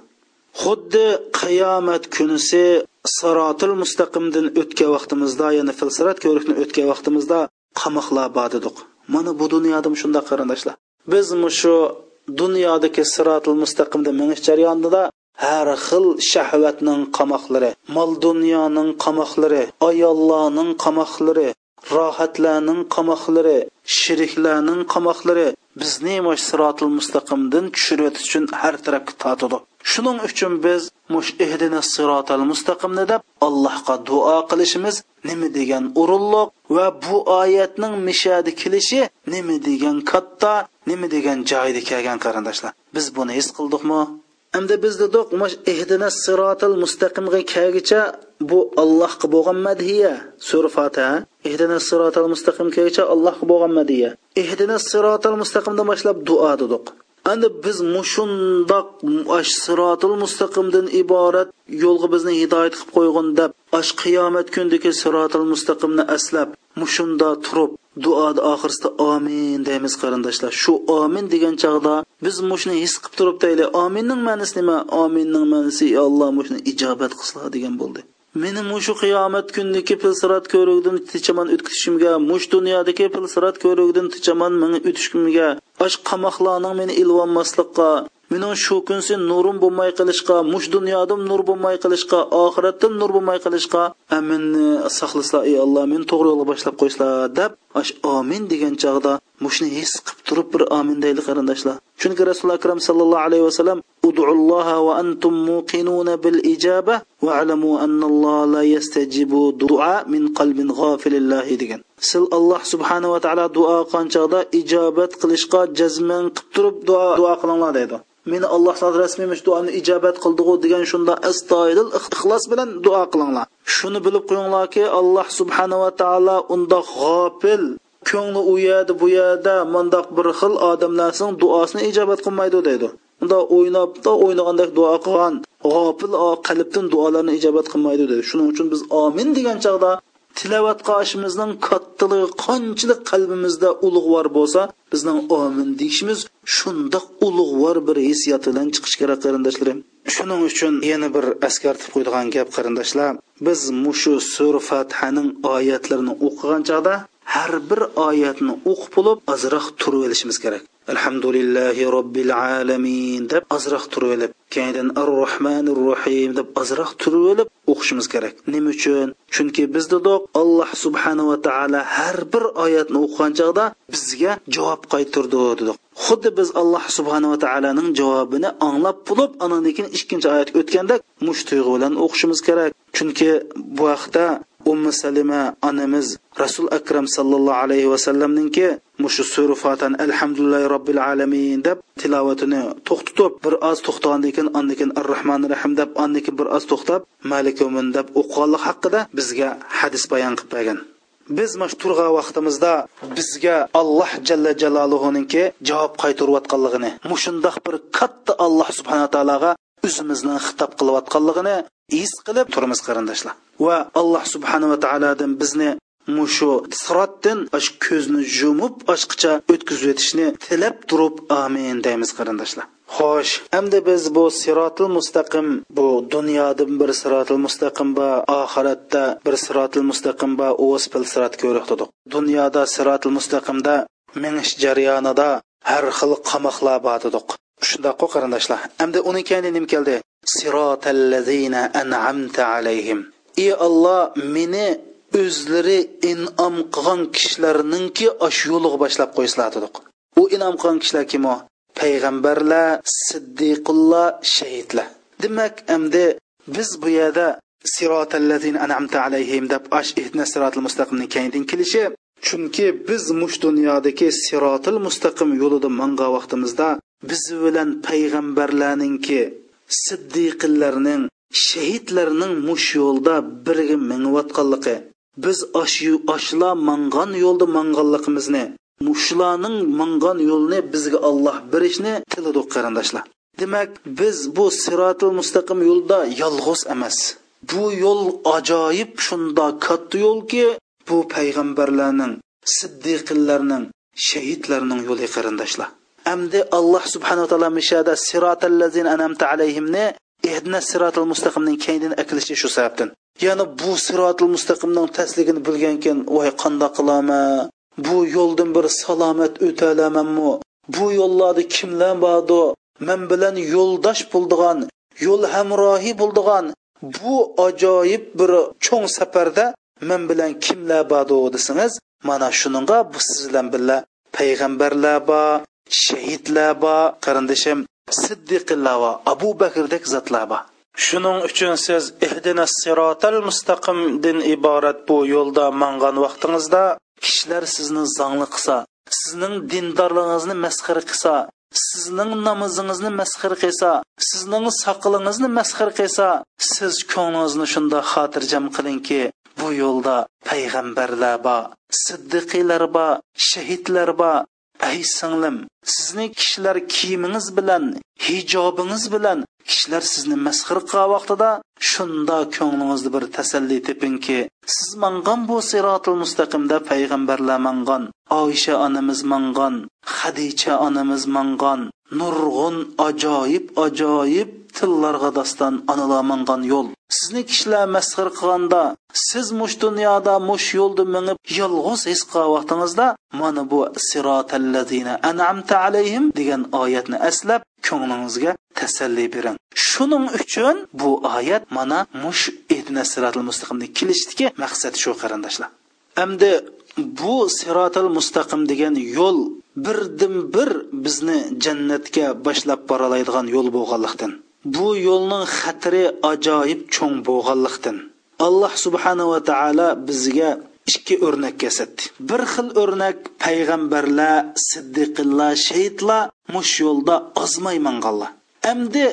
Xuddi qiyomat kunisi sirotil mustaqimdan o'tgan vaqtimizda ya'ni filsirat ko'rikni o'tgan vaqtimizda qamoqlar bor dedik. Mana bu dunyoda shundoq qarindoshlar. Biz shu dunyodagi sirotil mustaqimda minish jarayonida har xil shahvatning qamoqlari mol dunyoning qamoqlari ayollarning qamoqlari rohatlarning qamoqlari shiriklarning qamoqlari bizni sirotil mustaqimdan tushirib uchun har tarafga totidi shuning uchun biz mush ehdina sirotal mustaqimni deb allohga duo qilishimiz nima degan urunliq va bu oyatning mishadi kelishi nima degan katta nima degan joyda kelgan qarindoshlar. Biz buni his qildikmi? Endi biz dedik mash ehdina sirotil mustaqimga kelgicha bu allohga bo'lgan madhiya sura fotiha ihdina sirotil mustaqim kelgicha allohga bo'lgan madhiya ihdina sirotil mustaqimdan boshlab duo dedik endi biz mushundoq sirotil mustaqimdan iborat yo'lga bizni hidoyat qilib qo'yg'in deb ash qiyomat kundagi sirotil mustaqimni aslab mushunda turib duoda oxirsida omin deymiz qarindoshlar. Shu omin degan chog'da biz mushuni his qilib turib deylik. Ominning ma'nosi nima? Ominning ma'nosi alloh mushuni ijobat qilsa degan bo'ldi. Meni mushu qiyomat kunidagi pilsirat ko'rigidan tichaman o'tkazishimga mush dunyodagi pilsirat ko'rigidan tichaman meni o'tishimga osh qamoqlarning meni ilvonmaslikqa mening shu kunsi nurim bo'lmay qilishga mush dunyodam nur bo'lmay qilishga oxiratdan nur bo'lmay qilishga aminni saqlaslar ey alloh meni to'g'ri yo'lga boshlab qo'yslar deb ash omin degan chog'da mushni his qilib turib bir omin deyli qarindoshlar. Chunki rasululloh akram sallallohu alayhi vasallam udulloha va antum muqinuna bil ijaba va alamu annalloh la yastajibu du'a min qalbin g'afilillahi degan. Sil alloh va taolo duo qilgan ijobat qilishga jazman qilib turib duo duo qilinglar deydi. Meni alloh taolo rasmiy duoni ijobat qildigu degan shunda astoydil ixlos bilan duo qilinglar. Shuni bilib qo'yinglarki alloh subhanava taolo undoq g'ofil ko'ngli u yerda bu yerda mundoq bir xil odamlarning duosini ijobat qilmaydi deydi. Unda o'ynab o'ynagandek duo qilgan g'ofil qalbdan duolarni ijobat qilmaydi deydi. Shuning uchun biz omin degan chog'da tilovat qilishimizning kattaligi qanchalik qalbimizda ulug'vor bo'lsa bizning omin deyishimiz shundoq ulug'vor bir hissiyat bilan chiqish kerak qarindoshlarim shuning uchun yana bir askartib qo'ydigan gap qarindoshlar. Biz mushu sur fathaning oyatlarini o'qigan chog'da har bir oyatni o'qib bo'lib ozroq turib olishimiz kerak. Alhamdulillahi robbil alamin deb ozroq turib olib keyin ar rohmanir rohim deb ozroq turib olib o'qishimiz kerak. Nima uchun? Chunki biz dedik alloh subhanava taolo har bir oyatni o'qigan chog'da bizga javob qaytirdi dedik. Xuddi biz alloh subhanava taoloning javobini anglab bo'lib andan keyin ikkinchi oyatga o'tganda mush tuyg'u bilan o'qishimiz kerak. Chunki bu vaqtda ummu salima onamiz rasul akram sallallohu alayhi vasallamninki mushu sura fatan alhamdulillahi robbil alamin deb tilovatini to'xtatib bir oz to'xtagandan keyin andan keyin ar rohmanir rahim deb andan keyin bir oz to'xtab malikumin deb o'qiganlik haqida bizga hadis bayon qilib bergan. Biz mana turg'a vaqtimizda bizga alloh jalla jaloluhuninki javob qaytarayotganligini mushundoq bir katta alloh subhanaa taologa o'zimizni xitob qilayotganligini his qilib turmiz qarindoshlar. Va alloh subhanava taolodan bizni mushu sirotdan ko'zni yumib ochqicha o'tkazib o'tishni tilab turib amin deymiz qarindoshlar. Xo'sh endi biz bu sirotil mustaqim bu dunyoda bir sirotil mustaqim va oxiratda bir sirotil mustaqim va o'spil sirat ko'rib dunyoda sirotil mustaqimda minish jarayonida har xil qamoqlar bor shundoqqa qarindoshlar. Endi uning keyin nima keldi. Sirotallazina an'amta alayhim. Ey olloh meni o'zlari inom qilgan kishilarninki osh yo'liga boshlab qo'ysizlar dedik. U inom qilgan kishilar kim u? Payg'ambarlar siddiqullar shahidlar. Demak endi biz bu yerda sirotallazina an'amta alayhim deb ash ihna sirotil mustaqimning keyindan kelishi chunki biz mush dunyodagi sirotil mustaqim yo'lida manga vaqtimizda biz bilan payg'ambarlarninki siddiqillarning shahidlarning mush yo'lda birga mengayotganligi biz ashla mangan yo'lda manganligimizni mushlarning mangan yo'lni bizga olloh berishni tiladik qarindoshlar. Demak biz bu sirotil mustaqim yo'lda yolg'iz emas. Bu yo'l ajoyib shunda katta yo'lki bu payg'ambarlarning siddiqillarning shahidlarning yo'li qarindoshlar. Amdi alloh subhanaa taolo mishada sirotallazin anamta alayhimni ehdina sirotil mustaqimning keynin akilishi shu sababdan. Ya'ni bu sirotil mustaqimning tasligini bilgankin voy qandoq qilama? Bu yo'ldan bir salomat o'talamanmi bu yo'llarda kimlar bordi? Men bilan yo'ldosh bo'ldigan yo'l hamrohi bo'ldigan bu ajoyib bir cho'ng safarda men bilan kimlar bordi desangiz mana shuninga bu siz bilan birga payg'ambarlar bor shahidlar bor qarindishim siddiqillar bor abu bakrdek zotlar bor shuning uchun siz ihdina sirotal mustaqimdan iborat bu yo'lda mangan vaqtingizda kishilar sizni zongli qilsa sizning dindorligingizni masxara qilsa sizning namozingizni masxara qilsa sizning soqilingizni masxara qilsa siz ko'nglingizni shunda xotirjam qilingki bu yo'lda payg'ambarlar bor siddiqiylar bor shahidlar bor. Ey singlim sizni kishilar kiyimingiz bilan hijobingiz bilan kishilar sizni masxir qilgan vaqtida shunda ko'nglingizni bir tasalli tepingki siz mangan bu sirotil mustaqimda payg'ambarlar mangan oysha onamiz mangan hadicha onamiz mangan nurg'un ajoyib ajoyib tillarga daston onalar yo'l. Sizni kishilar masxir qilganda siz mush dunyoda mush yo'lda minib yolg'iz his qilgan vaqtingizda mana bu sirotallazina an'amta alayhim degan oyatni aslab ko'nglingizga tasalli bering. Shuning uchun bu oyat mana mush idna siratul mustaqimni kelishdiki maqsad shu qarindoshlar. Endi bu sirotil mustaqim degan yo'l birdan bir bizni jannatga boshlab boralaydigan yo'l bo'lganlikdan bu yo'lning xatri ajoyib cho'ng bo'lganlikdan alloh subhanava taolo bizga ikki o'rnak ko'rsatdi bir xil o'rnak payg'ambarlar siddiqillar shahidlar mush yo'lda ozmay manganlar endi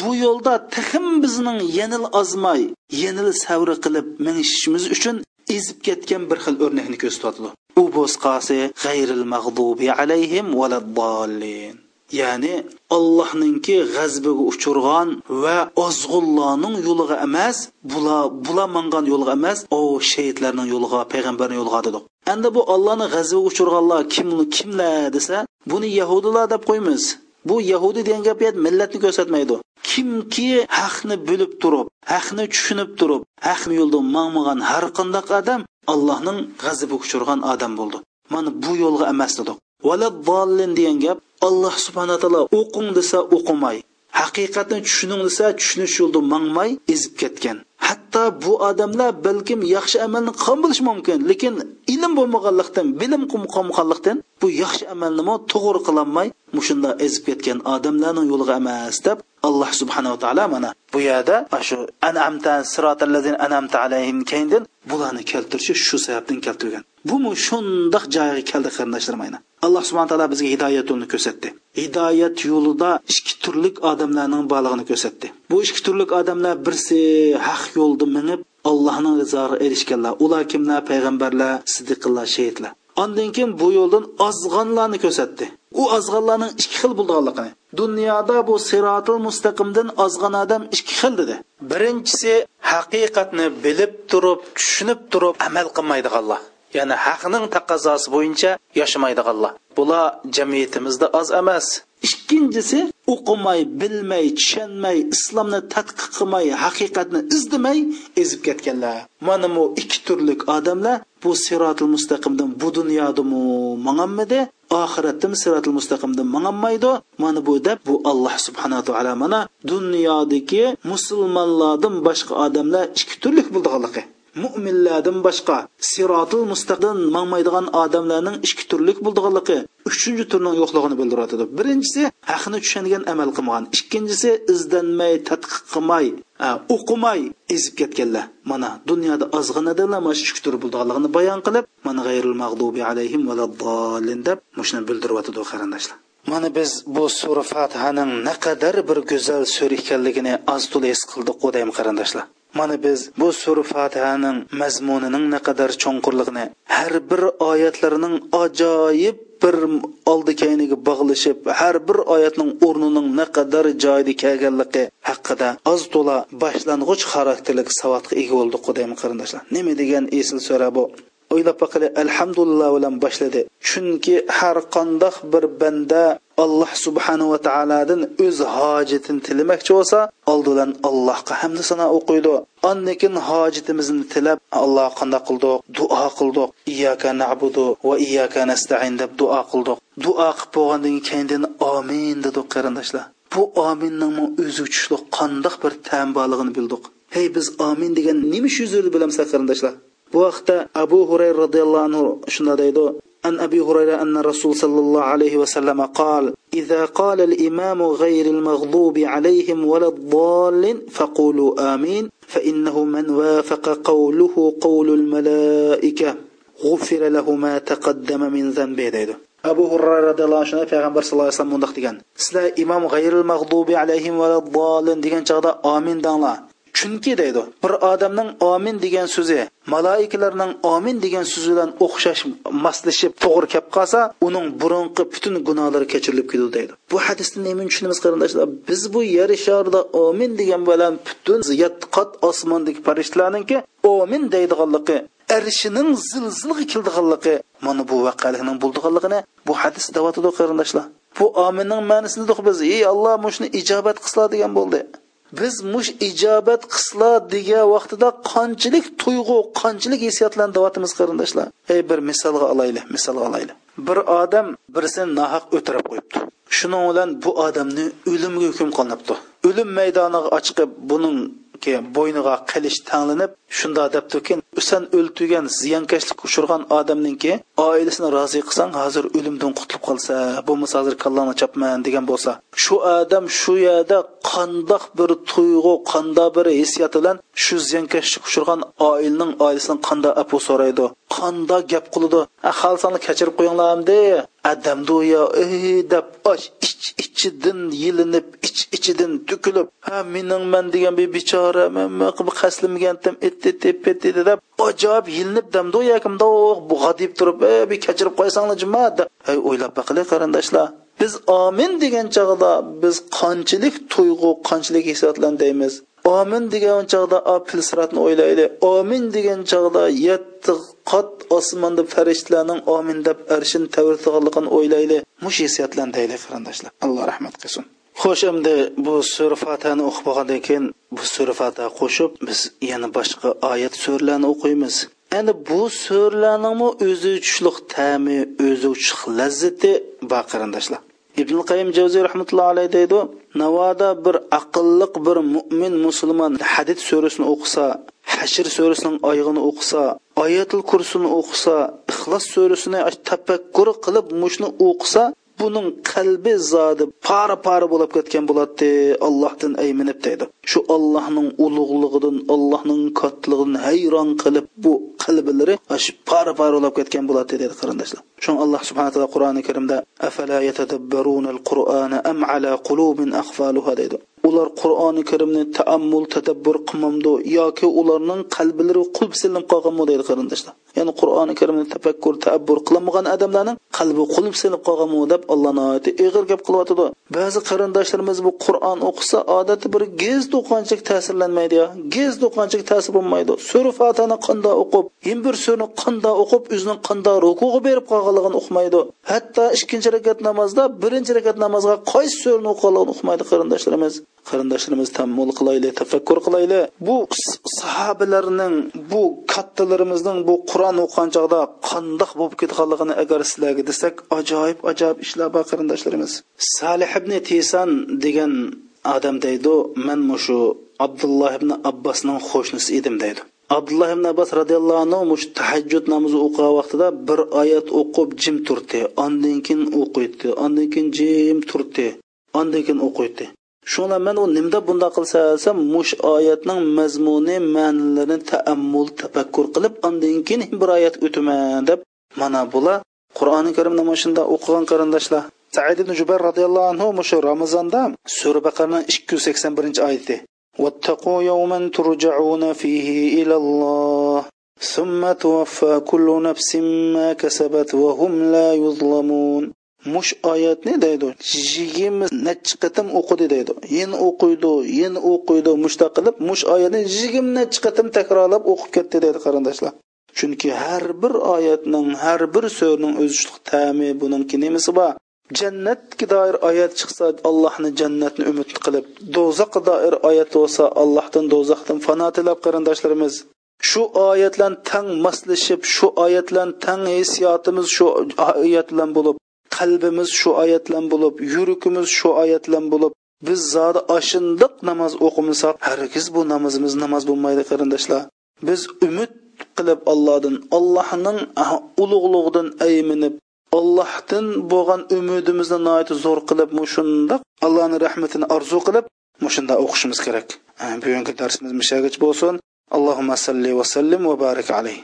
bu yo'lda tixim bizning yenil ozmay yenil savri qilib minishimiz uchun ezib ketgan bir xil o'rnakni ko'rsatadi u bo'sqasi g'ayril mag'dubi alayhim valaddallin ya'ni allohninki g'azbiga uchirgan va ozg'unlarning yo'liga emas bular bular mangan yo'liga emas o shahidlarning yo'liga payg'ambarning yo'liga dedik endi bu allohni g'azbiga uchirganlar kim kimlar desa buni yahudilar deb qo'ymiz. Bu yahudi degan gap millatni ko'rsatmaydi. Kimki haqni bilib turib haqni tushunib turib haq yo'lda mangmagan har qanday odam allohning g'azibiga uchirgan odam bo'ldi. Mana bu yo'lga emas dedik valaddallin degan gap alloh subhana taolo o'qing desa o'qimay haqiqatni tushuning desa tushunish yo'lida mangmay ezib ketgan. Hatto bu odamlar balkim yaxshi amalni qilgan bo'lishi mumkin lekin ilm bo'lmaganlikdan bilim qolmaganlikdan bu yaxshi amalnimi to'g'ri qilolmay mushunda ezib ketgan odamlarning yo'liga emas deb alloh subhanava taolo mana bu yerda shu anamta sirotallazin anamta alayhim keyindin bularni keltirishi shu sababdan keltirgan bu shundoq joyga keldi qarindoshlarim aynan alloh subhana taolo bizga hidoyat yo'lini ko'rsatdi. Hidoyat yo'lida ikki turlik odamlarning borlig'ini ko'rsatdi. Bu ikki turlik odamlar birsi haq yo'lda minib allohning rizosiga erishganlar. Ular kimlar? Payg'ambarlar siddiqillar shahidlar. Ondan keyin bu yo'ldan ozg'onlarni ko'rsatdi. U ozg'onlarning ikki xil bo'lganligini. Dunyoda bu sirotil mustaqimdan ozg'on odam ikki xil dedi. Birinchisi haqiqatni bilib turib tushunib turib amal qilmaydiganlar ya'ni haqning taqozosi bo'yicha yashamaydiganlar bular jamiyatimizda oz emas ikkinchisi o'qimay bilmay tushunmay islomni tadqiq qilmay haqiqatni izdimay ezib ketganlar. Mana bu ikki turlik odamlar bu sirotil mustaqimdan bu dunyodami manganmidi? Oxiratda sirotil mustaqimdan manganmaydi? Mana bu deb bu alloh subhanahu taolo mana dunyodagi musulmonlardan boshqa odamlar ikki turlik bo'lganligi mo'minlardan boshqa sirotil mustaqim mangmaydigan odamlarning ikki turlik bo'lganligi uchinchi turning yo'qligini bildiradi birinchisi haqni tushungan amal qilmagan. Ikkinchisi izlanmay tadqiq qilmay o'qimay ezib ketganlar. Mana dunyoda ozg'in mana shu ikki tur bo'lganligini bayon qilib mana g'ayril mag'dubi alayhim valaddallin deb shuni bildiryotidi qarindoshlar. Mana biz bu sura fatihaning naqadar bir go'zal sura ekanligini oz to'la his qildik deyman qarindoshlar. Mana biz bu sur fotihaning mazmunining naqadar cho'nqurligini har bir oyatlarining ajoyib bir oldi keyniga bog'lashib har bir oyatning o'rnining naqadar joyida kelganligi haqida oz to'la boshlang'ich xarakterlik savodga ega bo'ldik qudaymi qarindoshlar. Nima degan esil so'ra bu? O'ylab baqili alhamdulillah bilan boshladi. Chunki har qandoq bir banda alloh subhanahu va taolodan o'z hojatini tilamoqchi bo'lsa oldidan allohga hamda sano o'qiydi. Andikin hojatimizni tilab alloh qandoq qildik duo qildik iyyaka na'budu va iyyaka nasta'in deb duo qildik duo qilib bo'lgandan keyin amin dedik qarindoshlar. Bu ominning o'zi uchishli qandoq bir ta'm borligini bildik hey biz amin degan nima shu so'zni bilamiz qarindoshlar? Bu vaqtda abu hurayra roziyallohu anhu shunday deydi عن أبي هريرة أن الرسول صلى الله عليه وسلم قال إذا قال الإمام غير المغضوب عليهم ولا الضالين فقولوا آمين فإنه من وافق قوله قول الملائكة غفر له ما تقدم من ذنبه deydi abu hurra roziyallohu anhu payg'ambar sallallohu alayhi vasallam bundoq degan sizlar imom g'ayril mag'dubi alayhim valaddolin degan chog'da omin danglar chunki deydi bir odamning omin degan so'zi maloikalarning omin degan so'zi bilan o'xshash moslashib to'g'ri kelib qolsa uning burunqi butun gunohlari kechirilib ketadi deydi. Bu hadisni nima tushunamiz qarindoshlar? Biz bu yer sharida omin degan bilan butun yatqot qat osmondagi farishtalarningki omin deydiganligi arshining zilzilga keldiganligi mana bu voqealikning bo'ldiganligini bu hadis davatidi qarindoshlar. Bu ominning ma'nosini biz. Ey alloh mushni ijobat qilslar degan bo'ldi. Biz mush ijobat qisla degan vaqtida qanchalik tuyg'u qanchalik hissiyotlarni deyapmiz qarindoshlar. Ey bir misolga olaylik misolga olaylik. Bir odam birisini nohaq o'tirib qo'yibdi. Shuning bilan bu odamni o'limga hukm qilinibdi. O'lim maydoniga ochiqib buning bo'yniga qilish tanglanib shunda debdiki san o'ltirgan ziyonkashlik uchirgan odamninki oilasini rozi qilsang hozir o'limdan qutulib qolsa bo'lmasa hozir kallani chopman degan bo'lsa shu odam shu yerda qandoq bir tuyg'u qandoq bir hissiyot bilan shu ziyonkashlik uchirgan oilning oilasidan qandoq apu so'raydi qandoq gap qiladi? Xohlasangiz kechirib qo'yinglarmidi adamdu yo ey deb och ich ichidan yilinib ich ichidan tukilib ha mening man degan bir bechora man qaslimgandim etdi tepetdi deb ajoyib yilinib damdu yakimdoq o'h, bu g'adib turib e, bir kechirib qo'ysanglar jima hey o'ylab baqilay qarindoshlar biz omin degan chog'da biz qanchalik tuyg'u qanchalik hissiyotlarni deymiz omin degan chog'da pilsiratni o'ylaylik omin degan chog'da yetti qat osmonda farishtalarning omin deb arshin tavirtig'anligini o'ylaylik. Mush hissiyotlarni deylik qarindoshlar. Alloh rahmat qilsin. Xo'sh endi bu surfatani o'qib bo'lgandan keyin bu sura fatiha qo'shib biz yana boshqa oyat suralarni o'qiymiz. Endi bu suralarningmi o'zi uchliq ta'mi o'zi uchliq lazzati bor qarindoshlar. Ibn qayim javziy rahmatullohi alayhi deydi navoda bir aqlliq bir mo'min musulmon hadid surasini o'qisa hashr surasining oyig'ini o'qisa oyatil kursini o'qisa ixlos surasini tafakkur qilib mushni o'qisa buning qalbi zodi para para bo'lib ketgan bo'ladi allohdan ayminib deydi. Shu allohning ulug'lig'idan allohning kattligidan hayron qilib bu qalblari shu para para ketgan bo'ladi dedi qarindoshlar. Shuning alloh subhana taolo qur'oni karimda afala yatadabbaruna al-qur'ana am ala qulubin aqfaluha? dedi ular qur'oni karimni taammul tadabbur qilmamdi yoki ularning qalblari qulb silinib qolganmi deydi qarindoshlar. Ya'ni qur'oni karimni tafakkur taabbur qilmagan odamlarning qalbi qulb silinib qolganmi deb alloh noati ig'ir gap qilyotidi. Ba'zi qarindoshlarimiz bu qur'on o'qisa odati bir gez to'qonchik ta'sirlanmaydi gez to'qonchik ta'sir bo'lmaydi. Sura fatani qanday o'qib yin bir surani qanday o'qib o'zining qanday rukuga berib qolganligini o'qimaydi hatto ikkinchi rakat namozda birinchi rakat namozga qaysi surani o'qiganligini o'qimaydi qarindoshlarimiz. Qarindoshlarimiz tammul qilayli tafakkur qilayli bu sahobalarning bu kattalarimizning bu qur'on o'qigan chog'da qandoq bo'lib ketganligini agar sizlarga desak ajoyib ajoyib ishlar bor qarindoshlarimiz. Salih ibn tesan degan odam deydi man mushu abdulloh ibn abbosning qo'shnisi edim deydi. Abdulloh ibn abbos roziyallohu anhu mush tahajjud namozi o'qigan vaqtida bir oyat o'qib jim turdi. Ondan keyin o'qiydi ondan keyin jim turdi ondan keyin o'qiydi. Shuna man u nimda bunday qilsa desam mush oyatning mazmuni ma'nilarini taammul tafakkur qilib undan keyin bir oyat o'taman deb mana bular qur'oni karimni mana shunda o'qigan qarindoshlar. said ibn jubayr roziyallohu anhu mushu ramazonda sura baqarning ikki yuz sakson birinchi oyati واتقوا يوما ترجعون فيه إلى الله ثم توفى كل نفس ما كسبت وهم لا يظلمون mush oyatni deydi yigirma necha qatim o'qidi deydi yana o'qiydi yana o'qiydi mushta qilib mush oyatni yigirma necha qatim takrorlab o'qib ketdi deydi qarindoshlar chunki har bir oyatning har bir so'rning o'zishliq ta'mi buningki nimasi bor Jannatga doir oyat chiqsa allohni jannatni umid qilib do'zaxga doir oyat bo'lsa allohdan do'zaxdan fano tilab qarindoshlarimiz shu oyatlar tang moslashib shu oyatlar tang hissiyotimiz shu oyat bilan bo'lib qalbimiz shu oyat bilan bo'lib yuragimiz shu oyat bilan bo'lib biz zodi oshindiq namoz o'qimasak hargiz bu namozimiz namoz bo'lmaydi qarindoshlar. Biz umid qilib allohdan allohning ulug'lig'idan ayminib allohdan bo'lgan umidimizni zo'r qilib mushundoq allohni rahmatini orzu qilib mushunda o'qishimiz kerak. Bugungi darsimiz mishagich bo'lsin. Allohumma salli va sallim va barik alayhi